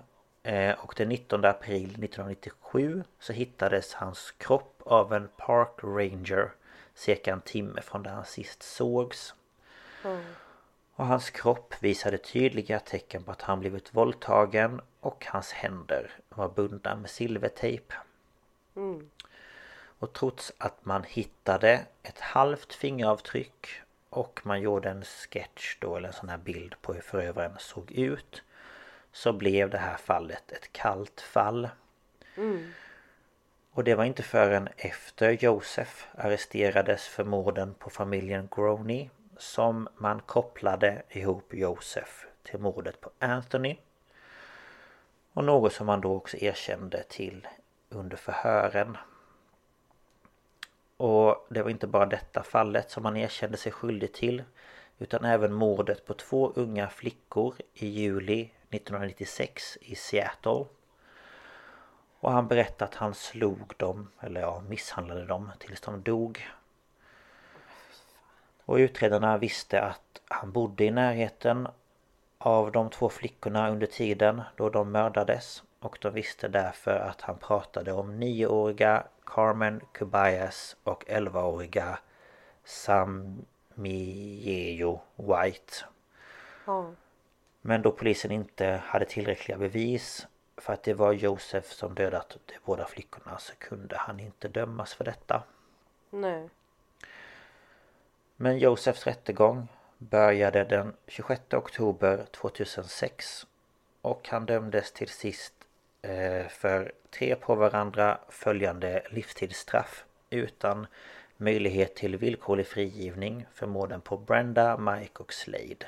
och den 19 april 1997 så hittades hans kropp av en park ranger cirka en timme från där han sist sågs. Och hans kropp visade tydliga tecken på att han blivit våldtagen och hans händer var bundna med silvertejp. Och trots att man hittade ett halvt fingeravtryck och man gjorde en sketch då eller en sån här bild på hur förövaren såg ut så blev det här fallet ett kallt fall. Och det var inte förrän efter Josef arresterades för morden på familjen Groney som man kopplade ihop Josef till mordet på Anthony. Och något som man då också erkände till under förhören. Och det var inte bara detta fallet som han erkände sig skyldig till utan även mordet på två unga flickor i juli 1996 i Seattle. Och han berättade att han slog dem, eller ja, misshandlade dem tills de dog. Och utredarna visste att han bodde i närheten av de två flickorna under tiden då de mördades. Och de visste därför att han pratade om nioåriga Carmen Kubayas och 11-åriga Samiejo White. Ja. Men då polisen inte hade tillräckliga bevis för att det var Josef som dödat de båda flickorna så kunde han inte dömas för detta. Nej. Men Josefs rättegång började den 26 oktober 2006 och han dömdes till sist eh, för tre på varandra följande livstidsstraff utan möjlighet till villkorlig frigivning för morden på Brenda, Mike och Slade.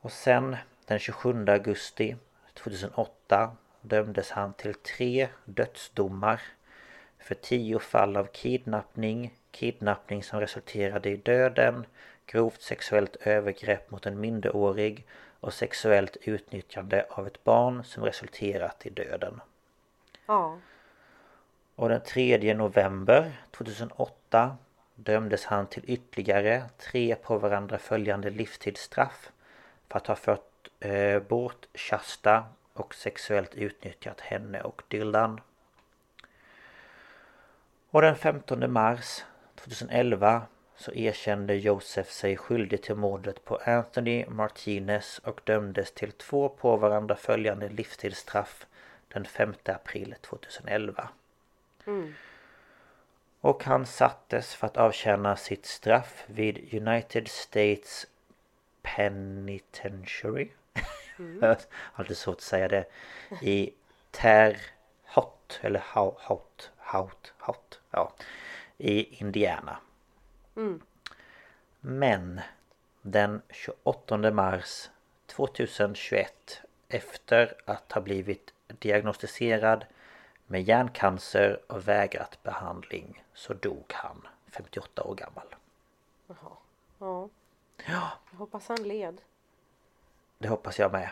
Och sen den 27 augusti 2008 dömdes han till tre dödsdomar för tio fall av kidnappning, kidnappning som resulterade i döden, grovt sexuellt övergrepp mot en minderårig och sexuellt utnyttjande av ett barn som resulterat i döden. Ja. Och den 3 november 2008 dömdes han till ytterligare tre på varandra följande livstidsstraff för att ha fört eh, bort Shasta och sexuellt utnyttjat henne och Dylan. Och den 15 mars 2011 så erkände Joseph sig skyldig till mordet på Anthony Martinez och dömdes till två på varandra följande livstidsstraff den 5 april 2011. Mm. Och han sattes för att avtjäna sitt straff vid United States Penitentiary. Mm. Alltid svårt att säga det. I Terre Haute, eller Haute, Haute, Haute, ja. I Indiana. Mm. Men den 28 mars 2021 efter att ha blivit diagnostiserad med hjärncancer och vägrat behandling så dog han 58 år gammal. Jaha. Ja. Ja, Jag hoppas han led. det hoppas jag med.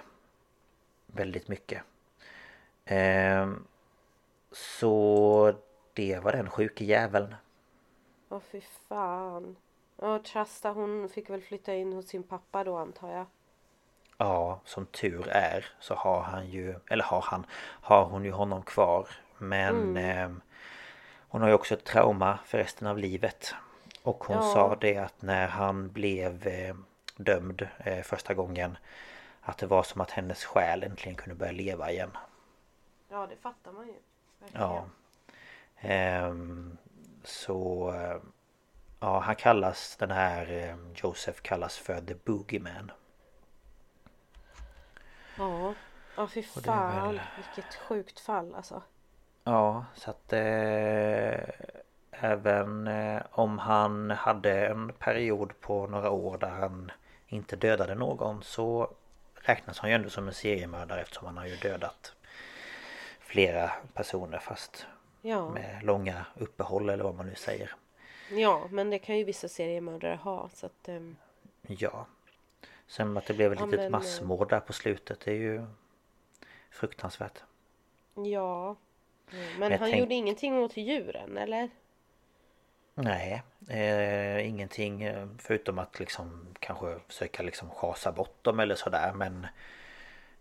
Väldigt mycket. Ehm, så det var den sjuke jäveln. Åh fy fan. Och Trasta hon fick väl flytta in hos sin pappa då antar jag. Ja, som tur är så har han ju, eller har han, har hon ju honom kvar. Men eh, hon har ju också ett trauma för resten av livet. Och hon Ja. sa det att när han blev eh, dömd eh, första gången att det var som att hennes själ äntligen kunde börja leva igen. Ja det fattar man ju. Verkligen. Ja. Ehm, så eh, ja, han kallas den här Joseph kallas för The Boogeyman. Ja. Ja fy fan. väl- Vilket sjukt fall alltså. Ja, så att eh, även eh, om han hade en period på några år där han inte dödade någon så räknas han ju ändå som en seriemördare eftersom han har ju dödat flera personer fast Ja. med långa uppehåll eller vad man nu säger. Ja men det kan ju vissa seriemördare ha så att ehm, Ja. Sen att det blev ett Ja, litet men, massmord där på slutet det är ju fruktansvärt. ja. Men, jag han tänk- gjorde ingenting åt djuren eller? Nej, eh, ingenting eh, förutom att liksom kanske försöka liksom schasa bort dem eller sådär men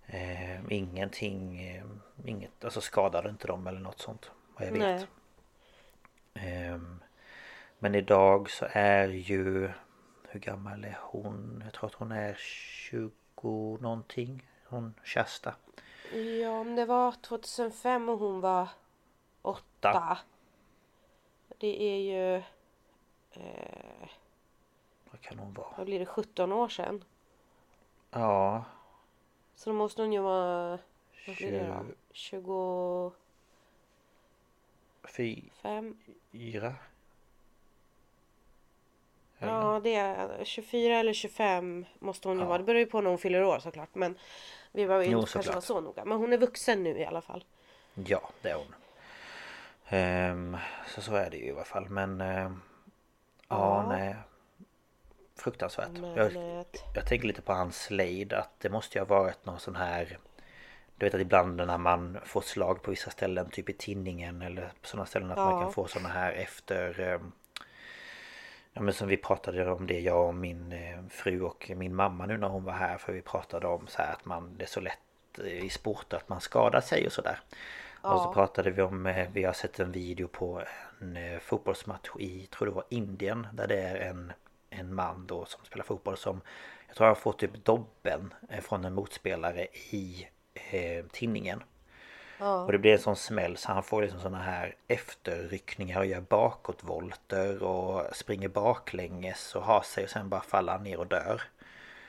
eh, ingenting, eh, inget, alltså skadade inte dem eller något sånt vad jag vet. Ehm, men idag så är ju, hur gammal är hon? Jag tror att hon är 20 någonting, hon Shasta. Ja men det var 2005 och hon var åtta. Det är ju... Eh, Vad kan hon vara? vad blir det? 17 år sedan. Ja, Så då måste hon ju vara... Vad blir det då? 25? fyra. Ja det är 24 eller 25 måste hon ju Ja. vara. Det beror ju på när hon fyller år såklart. Men vi var ju Jo, inte kanske såklart. var så noga. Men hon är vuxen nu i alla fall. Ja, det är hon. Ehm, så så är det ju i alla fall. Men... ehm, ja, Ja. nej. Fruktansvärt. Men, Jag, jag tänker lite på hans Slade. Att det måste ju ha varit någon sån här... Du vet att ibland när man får slag på vissa ställen, typ i tinningen eller på sådana ställen att man Ja. kan få sådana här efter... ehm, Ja men som vi pratade om det jag och min eh, fru och min mamma nu när hon var här för vi pratade om så här att man det är så lätt eh, i sport att man skadar sig och sådär. Och så Ja. pratade vi om, eh, vi har sett en video på en eh, fotbollsmatch i, tror det var Indien där det är en, en man då som spelar fotboll som jag tror han får typ dobben eh, från en motspelare i eh, tinningen. Och det blir en sån smäll så han får liksom såna här efterryckningar och gör bakåtvolter och springer baklänges och har sig och sen bara faller han ner och dör.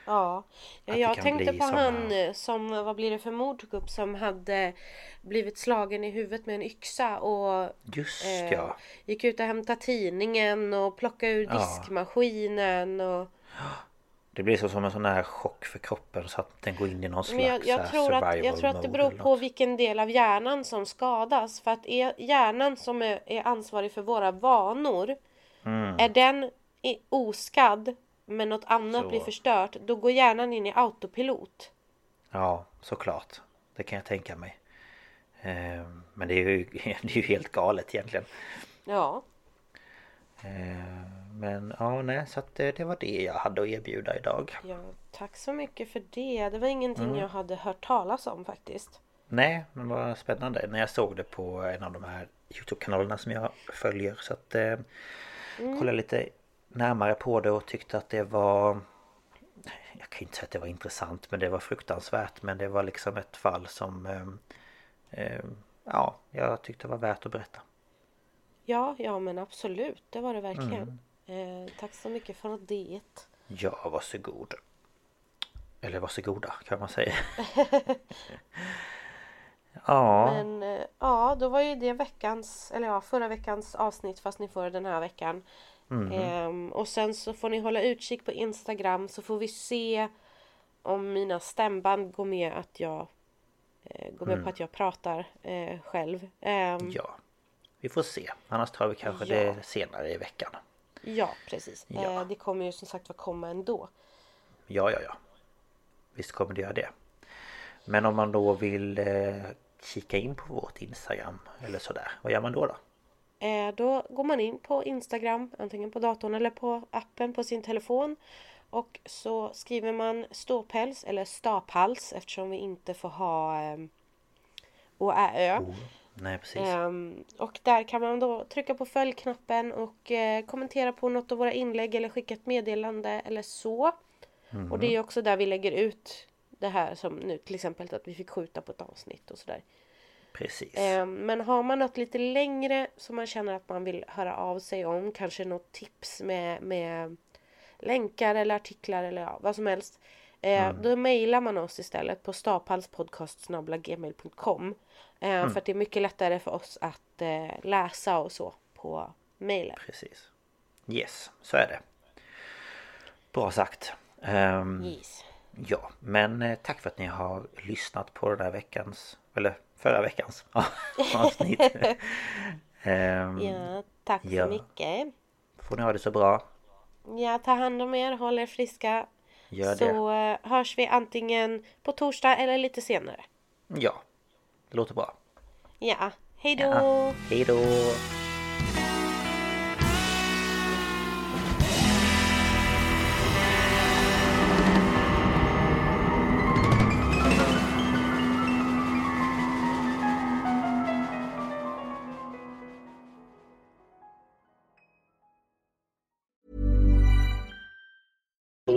Ja, ja jag tänkte på såna- han eh, som, vad blir det för mordgupp som hade blivit slagen i huvudet med en yxa och Just eh, ja. gick ut och hämtade tidningen och plockade ur diskmaskinen och Det blir så som en sån här chock för kroppen så att den går in i någon slags Men jag, jag, tror att, jag tror att det beror på vilken del av hjärnan som skadas. För att är hjärnan som är, är ansvarig för våra vanor, Mm. är den oskadd men något annat Så. blir förstört, då går hjärnan in i autopilot. Ja, såklart. Det kan jag tänka mig. Ehm, Men det är ju, det är ju helt galet egentligen. Ja, Ehm, Men ja, nej, så att det, det var det jag hade att erbjuda idag. ja, tack så mycket för det. Det var ingenting Mm. jag hade hört talas om faktiskt. Nej, men vad spännande när jag såg det på en av de här Youtube-kanalerna som jag följer. Så att eh, kolla lite närmare på det och tyckte att det var Jag kan inte säga att det var intressant men det var fruktansvärt men det var liksom ett fall som eh, Ja, jag tyckte det var värt att berätta. Ja, ja men absolut, det var det verkligen. Mm. Eh, tack så mycket för det. Ja, varsågod. Eller varsågoda kan man säga. ja. Men eh, ja, då var ju det veckans, eller ja, förra veckans avsnitt fast ni får den här veckan. Mm. Ehm, och sen så får ni hålla utkik på Instagram så får vi se om mina stämband går med att jag eh, går med mm. på att jag pratar eh, själv. Ehm, ja, vi får se. Annars tar vi kanske ja. det senare i veckan. Ja, precis. Ja. Eh, det kommer ju som sagt att komma ändå. Ja, ja, ja. Visst kommer det göra det. Men om man då vill eh, kika in på vårt Instagram eller sådär, vad gör man då? Då, då går man in på Instagram, antingen på datorn eller på appen på sin telefon. Och så skriver man ståpäls eller staphals eftersom vi inte får ha eh, å, ä, ö. Oh. Nej, precis. Um, och där kan man då trycka på följknappen och uh, kommentera på något av våra inlägg eller skicka ett meddelande eller så. Mm. Och det är också där vi lägger ut det här som nu till exempel att vi fick skjuta på ett avsnitt och sådär. Precis. Um, men har man något lite längre som man känner att man vill höra av sig om, kanske något tips med, med länkar eller artiklar eller ja, vad som helst. Eh, mm. Då mejlar man oss istället på staphalspodcast.gmail.com eh, mm. För att det är mycket lättare för oss att eh, läsa och så på mejlen. Precis. Yes, så är det. Bra sagt. Um, yes. Ja, men eh, tack för att ni har lyssnat på den här veckans, eller förra veckans avsnitt. um, ja, tack ja. så mycket. Får ni ha det så bra. Ja, ta hand om er, håll er friska. Gör det. Så uh, hörs vi antingen på torsdag eller lite senare. Ja, det låter bra. Ja, hej då! Ja, hej då!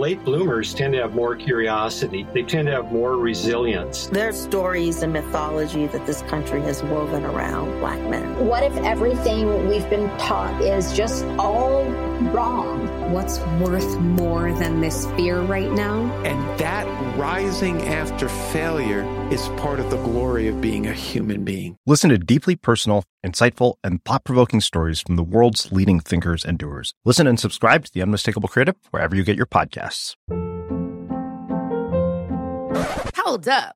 Late bloomers tend to have more curiosity. They tend to have more resilience. There's stories and mythology that this country has woven around black men. What if everything we've been taught is just all wrong? What's worth more than this fear right now? And that rising after failure is part of the glory of being a human being. Listen to deeply personal, insightful, and thought provoking stories from the world's leading thinkers and doers. Listen and subscribe to The Unmistakable Creative wherever you get your podcasts. Hold up.